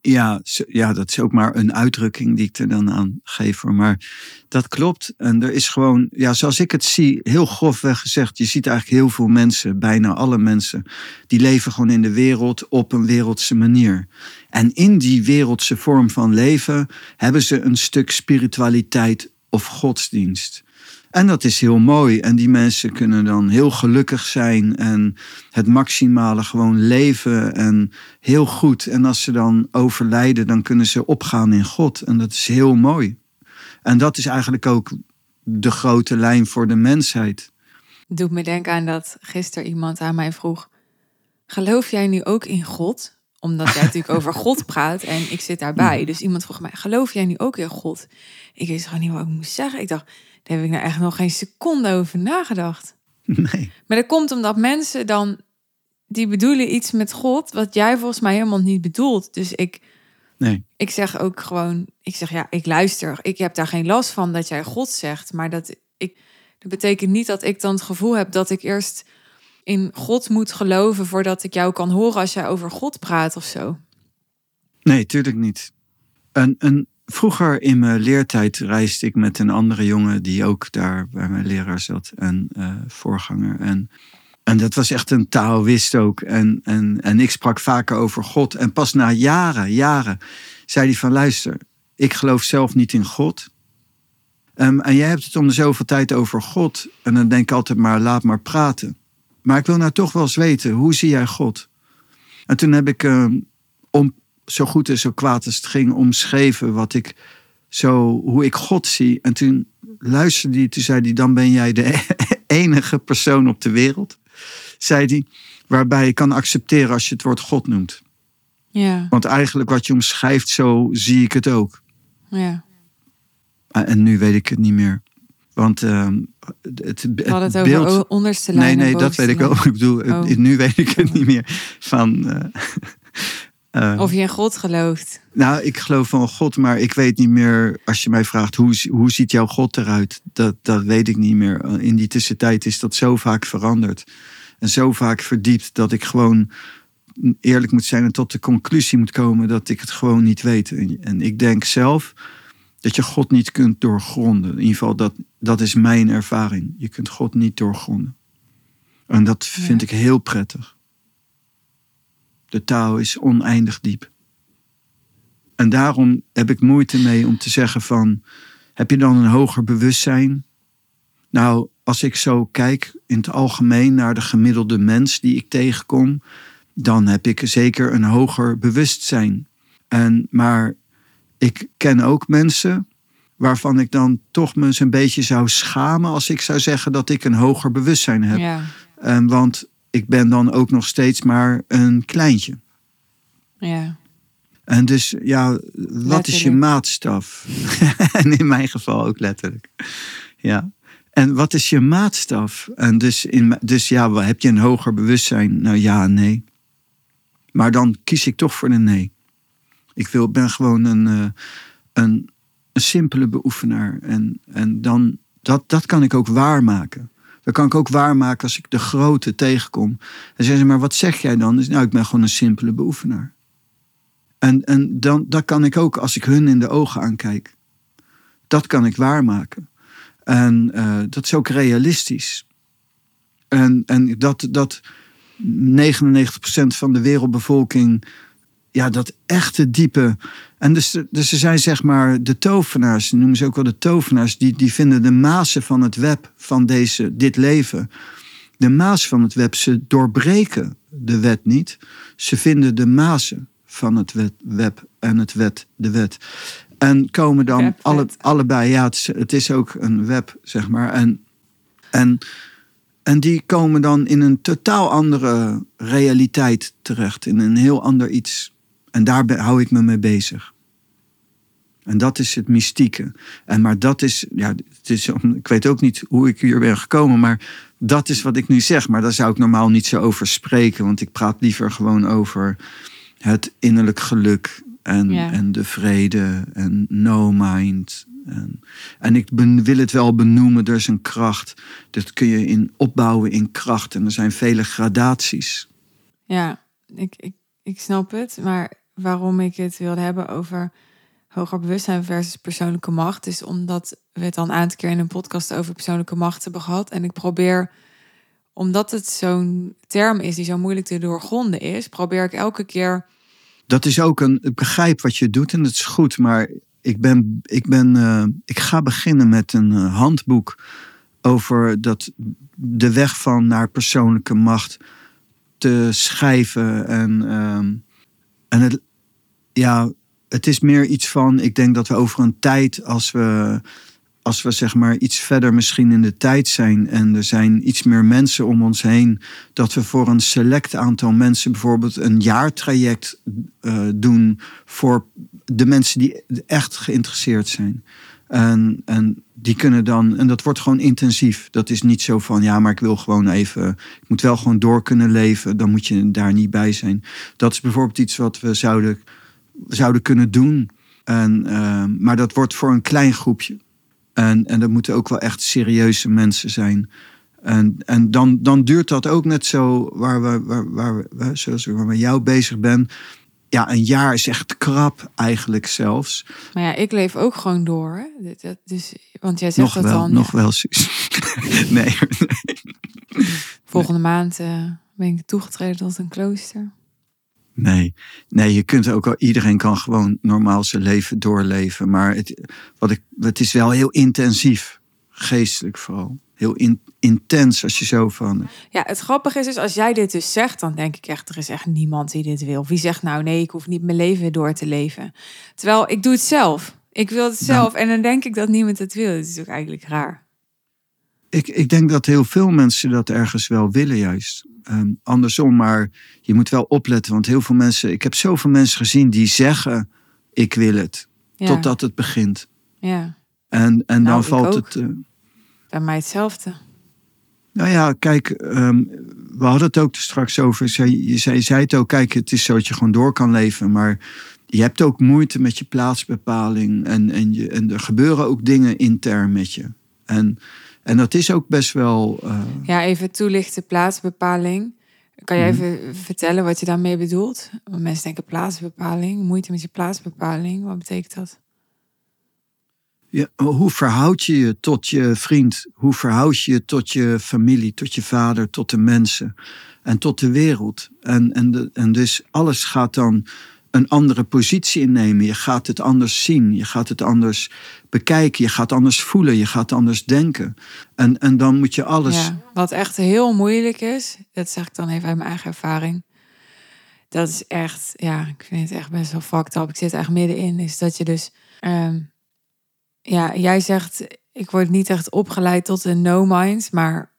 Ja, ja, dat is ook maar een uitdrukking die ik er dan aan geef. Maar dat klopt. En er is gewoon, ja, zoals ik het zie, heel grofweg gezegd. Je ziet eigenlijk heel veel mensen, bijna alle mensen, die leven gewoon in de wereld op een wereldse manier. En in die wereldse vorm van leven hebben ze een stuk spiritualiteit of godsdienst. En dat is heel mooi. En die mensen kunnen dan heel gelukkig zijn en het maximale gewoon leven en heel goed. En als ze dan overlijden, dan kunnen ze opgaan in God. En dat is heel mooi. En dat is eigenlijk ook de grote lijn voor de mensheid. Doet me denken aan dat gisteren iemand aan mij vroeg: Geloof jij nu ook in God? Omdat jij natuurlijk over God praat en ik zit daarbij. Dus iemand vroeg mij: Geloof jij nu ook in God? Ik wist gewoon niet wat ik moest zeggen. Ik dacht: Daar heb ik nou echt nog geen seconde over nagedacht. Nee. Maar dat komt omdat mensen dan. Die bedoelen iets met God, wat jij volgens mij helemaal niet bedoelt. Dus ik, Nee. ik zeg ook gewoon, ik zeg ja, ik luister. Ik heb daar geen last van dat jij God zegt, maar dat ik, dat betekent niet dat ik dan het gevoel heb dat ik eerst in God moet geloven voordat ik jou kan horen als jij over God praat of zo. Nee, tuurlijk niet. Een, een, vroeger in mijn leertijd reisde ik met een andere jongen die ook daar bij mijn leraar zat en eh, voorganger. En, en dat was echt een Taoïst ook. En, en, en ik sprak vaker over God. En pas na jaren, jaren, zei hij van luister, ik geloof zelf niet in God. Ehm, en jij hebt het om de zoveel tijd over God. En dan denk ik altijd maar, laat maar praten. Maar ik wil nou toch wel eens weten, hoe zie jij God? En toen heb ik ehm, om, zo goed en zo kwaad als het ging omschreven wat ik zo, hoe ik God zie. En toen luisterde hij, toen zei hij, dan ben jij de enige persoon op de wereld, zei hij, waarbij je kan accepteren als je het woord God noemt. Ja, Want eigenlijk wat je omschrijft, zo zie ik het ook. ja. Ah, En nu weet ik het niet meer. Want ehm, het, het We hadden het beeld... over onderste Nee, lijn. en nee, dat weet ik wel. Ik bedoel, Oh. nu weet ik het niet meer. Van, eh, eh, Of je in God gelooft. Nou, ik geloof van God, maar ik weet niet meer. Als je mij vraagt hoe, hoe ziet jouw God eruit, dat, dat weet ik niet meer. In die tussentijd is dat zo vaak veranderd en zo vaak verdiept dat ik gewoon eerlijk moet zijn en tot de conclusie moet komen dat ik het gewoon niet weet. En, en ik denk zelf dat je God niet kunt doorgronden. In ieder geval, dat, dat is mijn ervaring. Je kunt God niet doorgronden. En dat vind Ja. ik heel prettig. De taal is oneindig diep. En daarom heb ik moeite mee om te zeggen van, heb je dan een hoger bewustzijn? Nou, als ik zo kijk in het algemeen naar de gemiddelde mens die ik tegenkom, dan heb ik zeker een hoger bewustzijn. En, maar ik ken ook mensen waarvan ik dan toch me eens een beetje zou schamen als ik zou zeggen dat ik een hoger bewustzijn heb. Ja. Want ik ben dan ook nog steeds maar een kleintje. ja. En dus, ja, wat is je maatstaf? en in mijn geval ook letterlijk. Ja. En wat is je maatstaf? En dus, in, dus ja, heb je een hoger bewustzijn? Nou ja, nee. Maar dan kies ik toch voor de nee. Ik wil, ben gewoon een, eh, een, een simpele beoefenaar. En, en dan, dat, dat kan ik ook waarmaken. Dat kan ik ook waarmaken als ik de grote tegenkom. En zeggen ze, maar wat zeg jij dan? Dus, nou, ik ben gewoon een simpele beoefenaar. En, en dan, dat kan ik ook als ik hun in de ogen aankijk. Dat kan ik waarmaken. En eh, dat is ook realistisch. En, en dat, dat 99% van de wereldbevolking, ja, dat echte diepe. En dus, dus er zijn zeg maar de tovenaars, noemen ze ook wel de tovenaars, die, die vinden de mazen van het web van deze, dit leven. De maas van het web, ze doorbreken de wet niet. Ze vinden de mazen van het wet, web en het wet, de wet. En komen dan Web, alle, wet. allebei, ja, het is, het is ook een web, zeg maar. En, en, en die komen dan in een totaal andere realiteit terecht, in een heel ander iets. En daar hou ik me mee bezig. En dat is het mystieke. En maar dat is, ja, het is, ik weet ook niet hoe ik hier ben gekomen, maar dat is wat ik nu zeg. Maar daar zou ik normaal niet zo over spreken, want ik praat liever gewoon over het innerlijk geluk en, Ja. en de vrede en no mind. En, en ik ben, wil het wel benoemen, er is een kracht. Dat kun je in opbouwen in kracht. En er zijn vele gradaties. Ja, ik, ik, ik snap het. Maar waarom ik het wilde hebben over hoger bewustzijn versus persoonlijke macht, is omdat we het dan een aantal keer in een podcast over persoonlijke macht hebben gehad. En ik probeer, omdat het zo'n term is die zo moeilijk te doorgronden is, probeer ik elke keer. Dat is ook een. Ik begrijp wat je doet en het is goed, maar ik ben. Ik, ben, eh, ik ga beginnen met een eh, handboek over dat, de weg van naar persoonlijke macht te schrijven. En, ehm, en het, ja, het is meer iets van. Ik denk dat we over een tijd, als we. Als we zeg maar iets verder misschien in de tijd zijn en er zijn iets meer mensen om ons heen, dat we voor een select aantal mensen bijvoorbeeld een jaartraject eh, doen voor de mensen die echt geïnteresseerd zijn. En, en die kunnen dan, en dat wordt gewoon intensief. Dat is niet zo van, ja, maar ik wil gewoon even, ik moet wel gewoon door kunnen leven, dan moet je daar niet bij zijn. Dat is bijvoorbeeld iets wat we zouden, zouden kunnen doen. En, eh, maar dat wordt voor een klein groepje. En, en dat moeten ook wel echt serieuze mensen zijn. En, en dan, dan duurt dat ook net zo waar we, waar, waar, waar, zoals met jou bezig ben. Ja, een jaar is echt krap eigenlijk zelfs. Maar ja, ik leef ook gewoon door. Hè? Dat- Dus, want jij zegt Nog dat wel, dan. nog wel, Suus. nee, Volgende maand eh, ben ik toegetreden tot een klooster. nee. Nee, je kunt ook al, iedereen kan gewoon normaal zijn leven doorleven. Maar het, wat ik, het is wel heel intensief. Geestelijk vooral. Heel in- intens als je zo van... Ja, het grappige is dus, als jij dit dus zegt, dan denk ik echt, er is echt niemand die dit wil. Wie zegt nou, nee, ik hoef niet mijn leven door te leven. Terwijl ik doe het zelf. Ik wil het zelf. En dan denk ik dat niemand het wil. Het is ook eigenlijk raar. Ik, ik denk dat heel veel mensen dat ergens wel willen, juist. Ehm, andersom, maar je moet wel opletten. Want heel veel mensen, ik heb zoveel mensen gezien die zeggen: Ik wil het. Ja, Totdat het begint. ja. En, en Nou, dan ik valt ook. het. eh, bij mij hetzelfde. Nou ja, kijk, ehm, we hadden het ook straks over. Je zei, zei het ook, kijk, het is zo dat je gewoon door kan leven. Maar je hebt ook moeite met je plaatsbepaling. En, en, je, en er gebeuren ook dingen intern met je. En, en dat is ook best wel. eh, Ja, even toelichten, plaatsbepaling. Kan je Mhm. even vertellen wat je daarmee bedoelt? Want mensen denken plaatsbepaling, moeite met je plaatsbepaling. Wat betekent dat? Hoe verhoud je je tot je vriend? Hoe verhoud je je tot je familie, tot je vader, tot de mensen en tot de wereld? En, en, de, en dus alles gaat dan een andere positie innemen. Je gaat het anders zien, je gaat het anders bekijken, je gaat anders voelen, je gaat anders denken. En, en dan moet je alles. Ja, wat echt heel moeilijk is, dat zeg ik dan even uit mijn eigen ervaring. Dat is echt, ja, ik vind het echt best wel fucked up. Ik zit echt middenin. Is dat je dus, ehm, ja, jij zegt, ik word niet echt opgeleid tot een no-mind, maar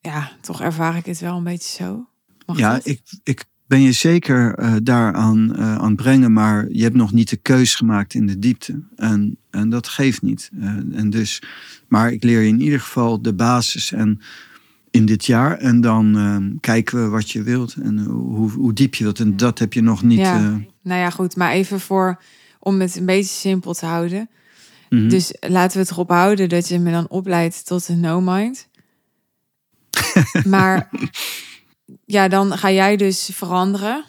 ja, toch ervaar ik het wel een beetje zo. Mag Ja, dat? ik, ik ben je zeker eh, daaraan eh, aan het brengen, maar je hebt nog niet de keus gemaakt in de diepte. En, en dat geeft niet. Eh, en dus, maar ik leer je in ieder geval de basis en in dit jaar. En dan kijken we wat je wilt en hoe, hoe diep je wilt. En dat heb je nog niet. Ja. Nou ja, goed, maar even voor, om het een beetje simpel te houden. Mhm. Dus laten we het erop houden dat je me dan opleidt tot een no-mind. maar ja, dan ga jij dus veranderen.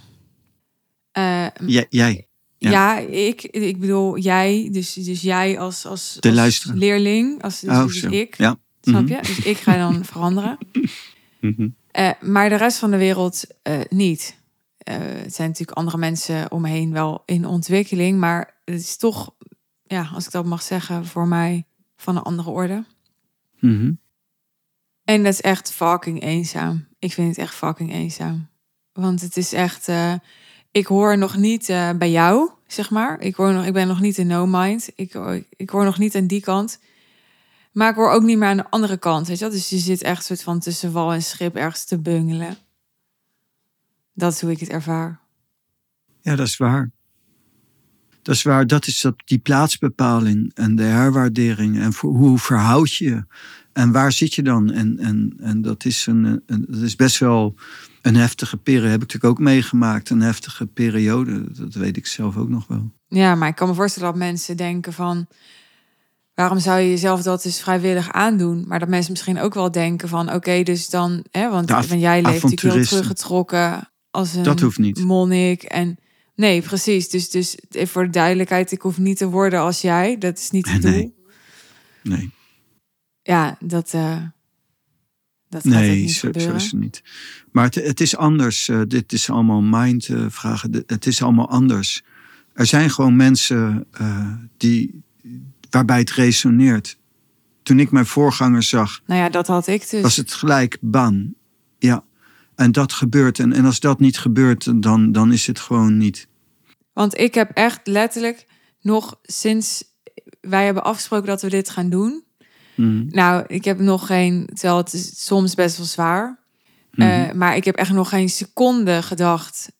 Eh, Jij- jij. ja. ja. ik, ik bedoel jij, dus, dus jij als, als, De als leerling, als dus, Oh, dus ik, Ja. snap Mhm. je? Dus ik ga dan veranderen. Mhm. Eh, maar de rest van de wereld eh, niet. Eh, het zijn natuurlijk andere mensen om me heen wel in ontwikkeling, maar het is toch, ja, als ik dat mag zeggen, voor mij van een andere orde. Mhm. En dat is echt fucking eenzaam. Ik vind het echt fucking eenzaam. Want het is echt, eh, ik hoor nog niet eh, bij jou, zeg maar. Ik, hoor nog, ik ben nog niet in no mind. Ik, hoor- ik hoor nog niet aan die kant. Maar ik hoor ook niet meer aan de andere kant. Weet je wel? Dus je zit echt soort van tussen wal en schip ergens te bungelen. Dat is hoe ik het ervaar. Ja, dat is waar. Dat is waar. Dat is dat, die plaatsbepaling en de herwaardering. En voor, hoe verhoud je? En waar zit je dan? En, en, en dat, is een, een, dat is best wel een heftige periode. Heb ik natuurlijk ook meegemaakt. Een heftige periode. Dat weet ik zelf ook nog wel. Ja, maar ik kan me voorstellen dat mensen denken van... waarom zou je jezelf dat dus vrijwillig aandoen? Maar dat mensen misschien ook wel denken van... oké, dus dan... Hè, want, want jij leeft natuurlijk heel teruggetrokken als een Dat hoeft niet. monnik. En nee, precies. Dus, dus even voor de duidelijkheid... ik hoef niet te worden als jij. Dat is niet het doel. Nee. Nee, Ja, dat... eh dat nee niet zo, zo is het niet. Maar het, het is anders. Eh, dit is allemaal mindvragen. het is allemaal anders. Er zijn gewoon mensen eh, die, waarbij het resoneert. Toen ik mijn voorganger zag, Nou ja, dat had ik dus. was het gelijk bam. En dat gebeurt. En, en als dat niet gebeurt, dan, dan is het gewoon niet. Want ik heb echt letterlijk nog sinds wij hebben afgesproken dat we dit gaan doen. Mhm. Nou, ik heb nog geen, terwijl het is soms best wel zwaar. Mhm. maar ik heb echt nog geen seconde gedacht.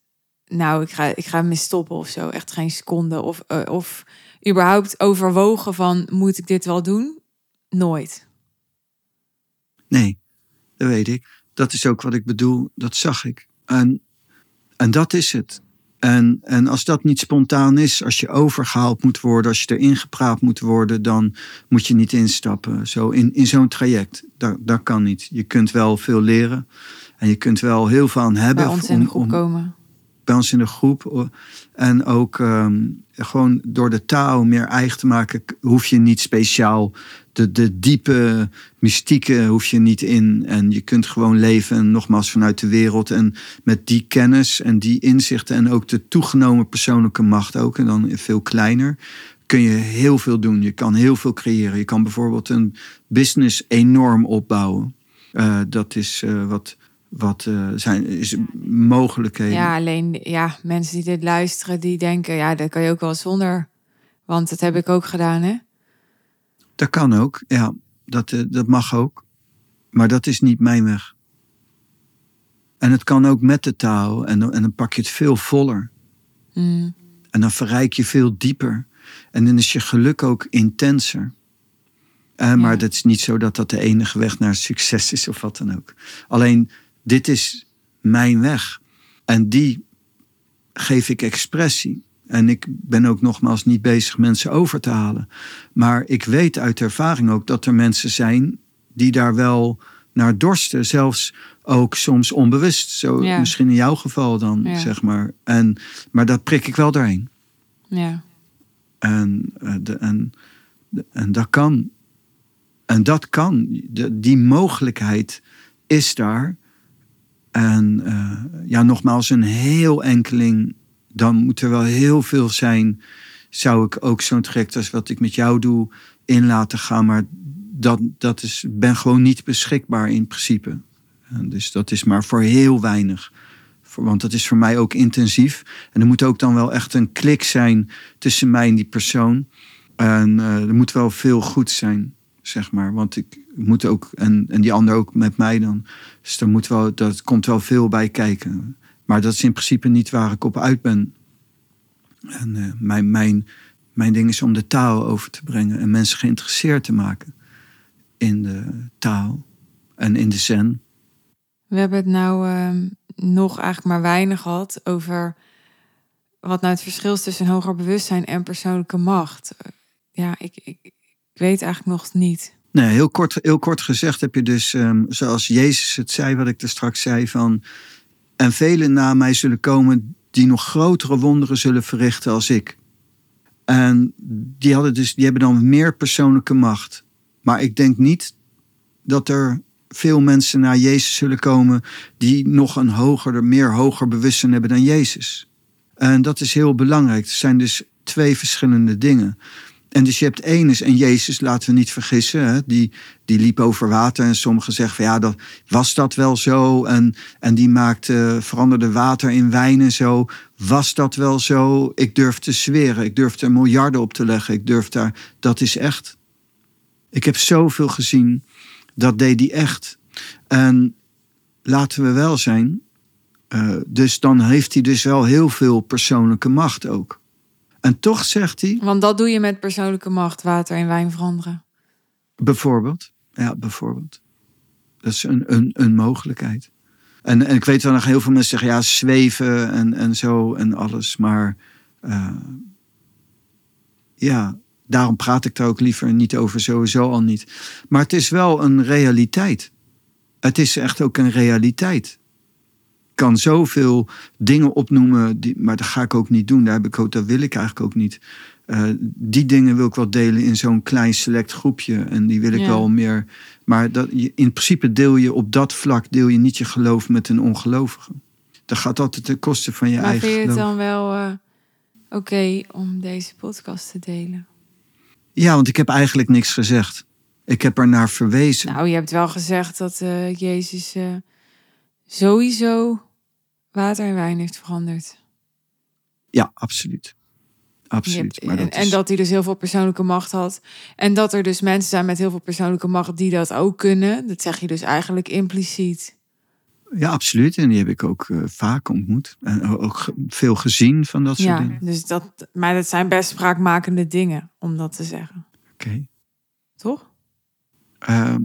Nou, ik ga, ik ga me stoppen of zo. Echt geen seconde. Of, eh, of überhaupt overwogen van, moet ik dit wel doen? Nooit. Nee, dat weet ik. Dat is ook wat ik bedoel. Dat zag ik. En, en dat is het. En, en als dat niet spontaan is, als je overgehaald moet worden, als je erin gepraat moet worden, dan moet je niet instappen. Zo in, in zo'n traject. Dat, dat kan niet. Je kunt wel veel leren. En je kunt wel heel veel aan hebben. Bij ons in de groep om- komen. bij ons in de groep. En ook ehm, gewoon door de taal meer eigen te maken, hoef je niet speciaal de, de diepe mystieke hoef je niet in. En je kunt gewoon leven, nogmaals vanuit de wereld. En met die kennis en die inzichten en ook de toegenomen persoonlijke macht ook, en dan veel kleiner, kun je heel veel doen. Je kan heel veel creëren. Je kan bijvoorbeeld een business enorm opbouwen. Eh, dat is eh, wat, wat eh, zijn is mogelijkheden. Ja, alleen ja, mensen die dit luisteren, die denken, ja, dat kan je ook wel zonder. Want dat heb ik ook gedaan, hè? Dat kan ook, ja. Dat, eh, dat mag ook. Maar dat is niet mijn weg. En het kan ook met de taal. En, dan- en dan pak je het veel voller. Mm. En dan verrijk je veel dieper. En dan is je geluk ook intenser. Eh, maar Ja. dat is niet zo dat dat de enige weg naar succes is of wat dan ook. Alleen, dit is mijn weg. En die geef ik expressie. En ik ben ook nogmaals niet bezig mensen over te halen. Maar ik weet uit ervaring ook dat er mensen zijn die daar wel naar dorsten. Zelfs ook soms onbewust. Zo, Ja. Misschien in jouw geval dan, Ja. zeg maar. En, maar dat prik ik wel doorheen. Ja. En, eh, de, en, de- en dat kan. En dat kan. De, die mogelijkheid is daar. En eh, ja, nogmaals, een heel enkeling. Dan moet er wel heel veel zijn. Zou ik ook zo'n traject als wat ik met jou doe in laten gaan. Maar dat, dat is, ben gewoon niet beschikbaar in principe. En dus dat is maar voor heel weinig. Want dat is voor mij ook intensief. En er moet ook dan wel echt een klik zijn tussen mij en die persoon. En eh, er moet wel veel goed zijn, zeg maar. Want ik moet ook, en, en die ander ook met mij dan. Dus er moet wel, dat komt wel veel bij kijken. Maar dat is in principe niet waar ik op uit ben. En eh, mijn, mijn, mijn ding is om de taal over te brengen en mensen geïnteresseerd te maken in de taal en in de zen. We hebben het nou ehm, nog eigenlijk maar weinig gehad over wat nou het verschil is tussen hoger bewustzijn en persoonlijke macht. Ja, ik, ik, ik weet eigenlijk nog niet. Nee, heel kort, heel kort gezegd heb je dus, ehm, zoals Jezus het zei, wat ik er straks zei, van. En velen na mij zullen komen die nog grotere wonderen zullen verrichten als ik. En die, hadden dus, die hebben dan meer persoonlijke macht. Maar ik denk niet dat er veel mensen naar Jezus zullen komen die nog een hoger, meer hoger bewustzijn hebben dan Jezus. En dat is heel belangrijk. Het zijn dus twee verschillende dingen. En dus je hebt is, en Jezus, laten we niet vergissen, hè, die, die liep over water. En sommigen zeggen van ja, dat, was dat wel zo? En, en die maakte, veranderde water in wijn en zo. Was dat wel zo? Ik durf te zweren, ik durf er miljarden op te leggen. Ik durf daar, dat is echt. Ik heb zoveel gezien, dat deed die echt. En laten we wel zijn, eh, dus dan heeft hij dus wel heel veel persoonlijke macht ook. En toch zegt hij, Want dat doe je met persoonlijke macht, water in wijn veranderen. Bijvoorbeeld. Ja, bijvoorbeeld. Dat is een, een, een mogelijkheid. En, en ik weet wel nog heel veel mensen zeggen, ja, zweven en, en zo en alles. Maar eh, ja, daarom praat ik daar ook liever niet over, sowieso al niet. Maar het is wel een realiteit. Het is echt ook een realiteit. Ik kan zoveel dingen opnoemen, die, maar dat ga ik ook niet doen. Daar heb ik ook, dat wil ik eigenlijk ook niet. Eh, die dingen wil ik wel delen in zo'n klein select groepje. En die wil ik Ja. wel meer. Maar dat, in principe deel je op dat vlak deel je niet je geloof met een ongelovige. Dat gaat altijd ten koste van je maar eigen vind je het geloof. dan wel eh, oké om deze podcast te delen? Ja, want ik heb eigenlijk niks gezegd. Ik heb er naar verwezen. Nou, je hebt wel gezegd dat eh, Jezus sowieso water in wijn heeft veranderd. Ja, absoluut. Absoluut. hebt- maar en, dat en is- dat hij dus heel veel persoonlijke macht had. En dat er dus mensen zijn met heel veel persoonlijke macht die dat ook kunnen. Dat zeg je dus eigenlijk impliciet. Ja, absoluut. En die heb ik ook eh, vaak ontmoet. En ook veel gezien van dat soort Ja, dingen. dus dat, maar dat zijn best spraakmakende dingen om dat te zeggen. Oké. Toch? Ehm,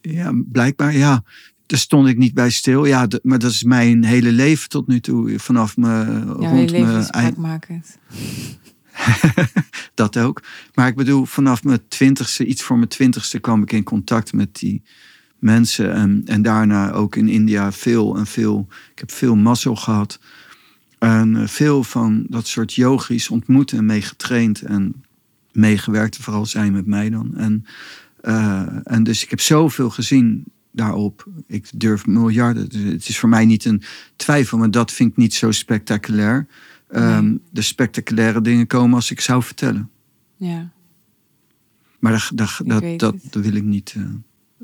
ja, blijkbaar, ja. Daar stond ik niet bij stil. Ja, maar dat is mijn hele leven tot nu toe. Vanaf me Ja, rond je leven mijn spraakmakend. dat ook. Maar ik bedoel, vanaf mijn twintigste, iets voor mijn twintigste, kwam ik in contact met die mensen. En, en daarna ook in India veel en veel. Ik heb veel mazzel gehad. En eh, veel van dat soort yogis ontmoet en mee getraind. En meegewerkt, vooral zij met mij dan. En, eh, en dus ik heb zoveel gezien daarop. Ik durf miljarden. Dus het is voor mij niet een twijfel, maar dat vind ik niet zo spectaculair. Ehm, Nee. De spectaculaire dingen komen als ik zou vertellen. Ja. Maar dat, dat, dat, dat wil, ik niet, eh,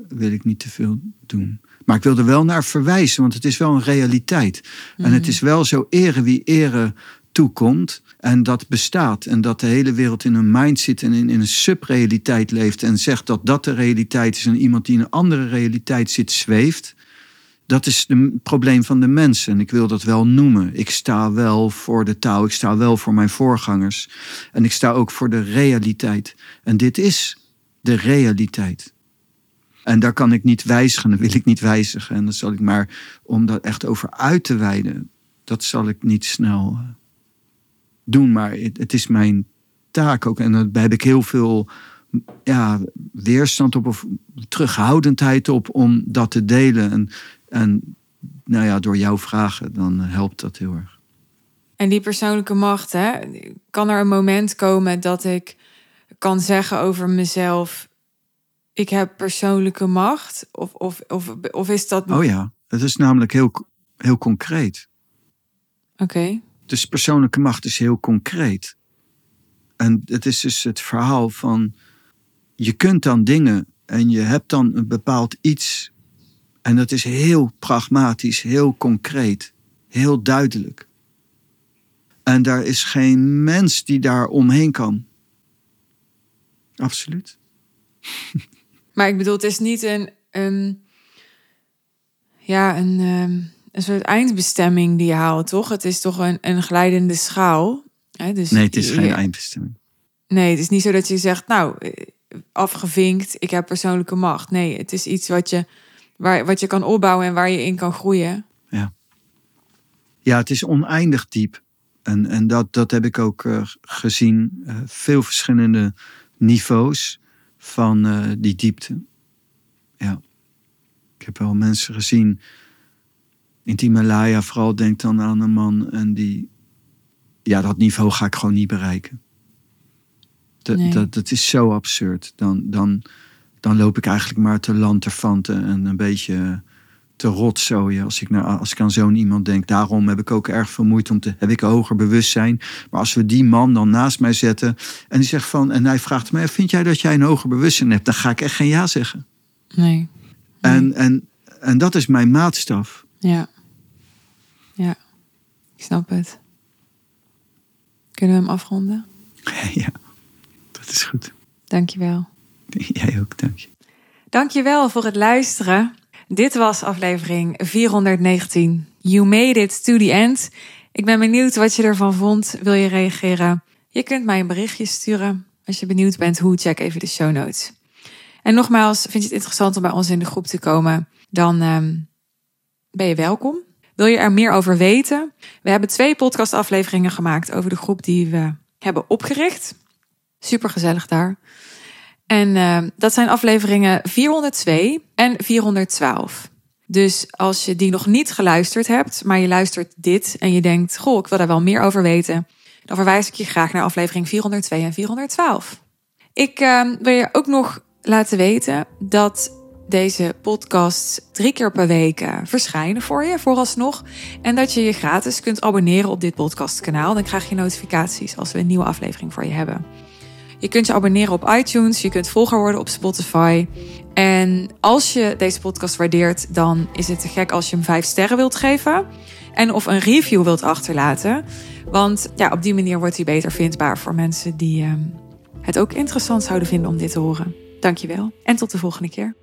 wil ik niet te veel doen. Maar ik wil er wel naar verwijzen, want het is wel een realiteit. En het Mhm. is wel zo ere wie ere toekomt. En dat bestaat. En dat de hele wereld in een mind zit en in, een subrealiteit leeft. En zegt dat dat de realiteit is. En iemand die in een andere realiteit zit, zweeft. Dat is het probleem van de mensen. En ik wil dat wel noemen. Ik sta wel voor de taal. Ik sta wel voor mijn voorgangers. En ik sta ook voor de realiteit. En dit is de realiteit. En daar kan ik niet wijzigen, dat wil ik niet wijzigen. En dat zal ik maar, om daar echt over uit te wijden, dat zal ik niet snel eh, doen. Maar het, het is mijn taak ook. En daar heb ik heel veel ja, weerstand op of terughoudendheid op om dat te delen. En, en nou ja, door jouw vragen, dan helpt dat heel erg. En die persoonlijke macht, hè, kan er een moment komen dat ik kan zeggen over mezelf: ik heb persoonlijke macht? Of, of, of, of is dat. Oh ja, dat is namelijk heel, heel concreet. Oké. Dus persoonlijke macht is heel concreet. En het is dus het verhaal van je kunt dan dingen en je hebt dan een bepaald iets. En dat is heel pragmatisch, heel concreet, heel duidelijk. En daar is geen mens die daar omheen kan. Absoluut. Maar ik bedoel, het is niet een, een ja, een, ehm, een soort eindbestemming die je haalt, toch? Het is toch een, een glijdende schaal. Hè? Dus nee, het is geen eindbestemming. Nee, het is niet zo dat je zegt, nou, eh, afgevinkt, ik heb persoonlijke macht. Nee, het is iets wat je, waar, wat je kan opbouwen en waar je in kan groeien. Ja, het is oneindig diep. En, en dat, dat heb ik ook eh, gezien. eh, veel verschillende niveaus van die diepte. Ja. Ik heb wel mensen gezien. In Himalaya vooral denk dan aan een man. En die... Ja, dat niveau ga ik gewoon niet bereiken. Dat, Nee. dat, dat is zo absurd. Dan, dan, dan loop ik eigenlijk maar te lanterfanten en een beetje te rotzooien als ik, naar, als ik aan zo'n iemand denk. Daarom heb ik ook erg veel moeite om te. Heb ik een hoger bewustzijn. Maar als we die man dan naast mij zetten. en die zegt van. en hij vraagt mij: Vind jij dat jij een hoger bewustzijn hebt? Dan ga ik echt geen ja zeggen. Nee. En, en, en dat is mijn maatstaf. Ja. Ja, ik snap het. Kunnen we hem afronden? ja, dat is goed. Dankjewel. Jij ook, dank je. Dankjewel voor het luisteren. Dit was aflevering 419. You made it to the end. Ik ben benieuwd wat je ervan vond. Wil je reageren? Je kunt mij een berichtje sturen. Als je benieuwd bent hoe, check even de show notes. En nogmaals, vind je het interessant om bij ons in de groep te komen? Dan ehm, ben je welkom. Wil je er meer over weten? We hebben twee podcastafleveringen gemaakt over de groep die we hebben opgericht. Super gezellig daar. En eh, dat zijn afleveringen 402 en 412. Dus als je die nog niet geluisterd hebt, maar je luistert dit en je denkt: Goh, ik wil daar wel meer over weten, dan verwijs ik je graag naar aflevering 402 en 412. Ik eh, wil je ook nog laten weten dat deze podcasts drie keer per week eh, verschijnen voor je, vooralsnog. En dat je je gratis kunt abonneren op dit podcastkanaal. Dan krijg je notificaties als we een nieuwe aflevering voor je hebben. Je kunt je abonneren op iTunes, je kunt volger worden op Spotify. En als je deze podcast waardeert, dan is het te gek als je hem 5 sterren wilt geven. En of een review wilt achterlaten. Want ja, op die manier wordt hij beter vindbaar voor mensen die ehm, het ook interessant zouden vinden om dit te horen. Dankjewel en tot de volgende keer.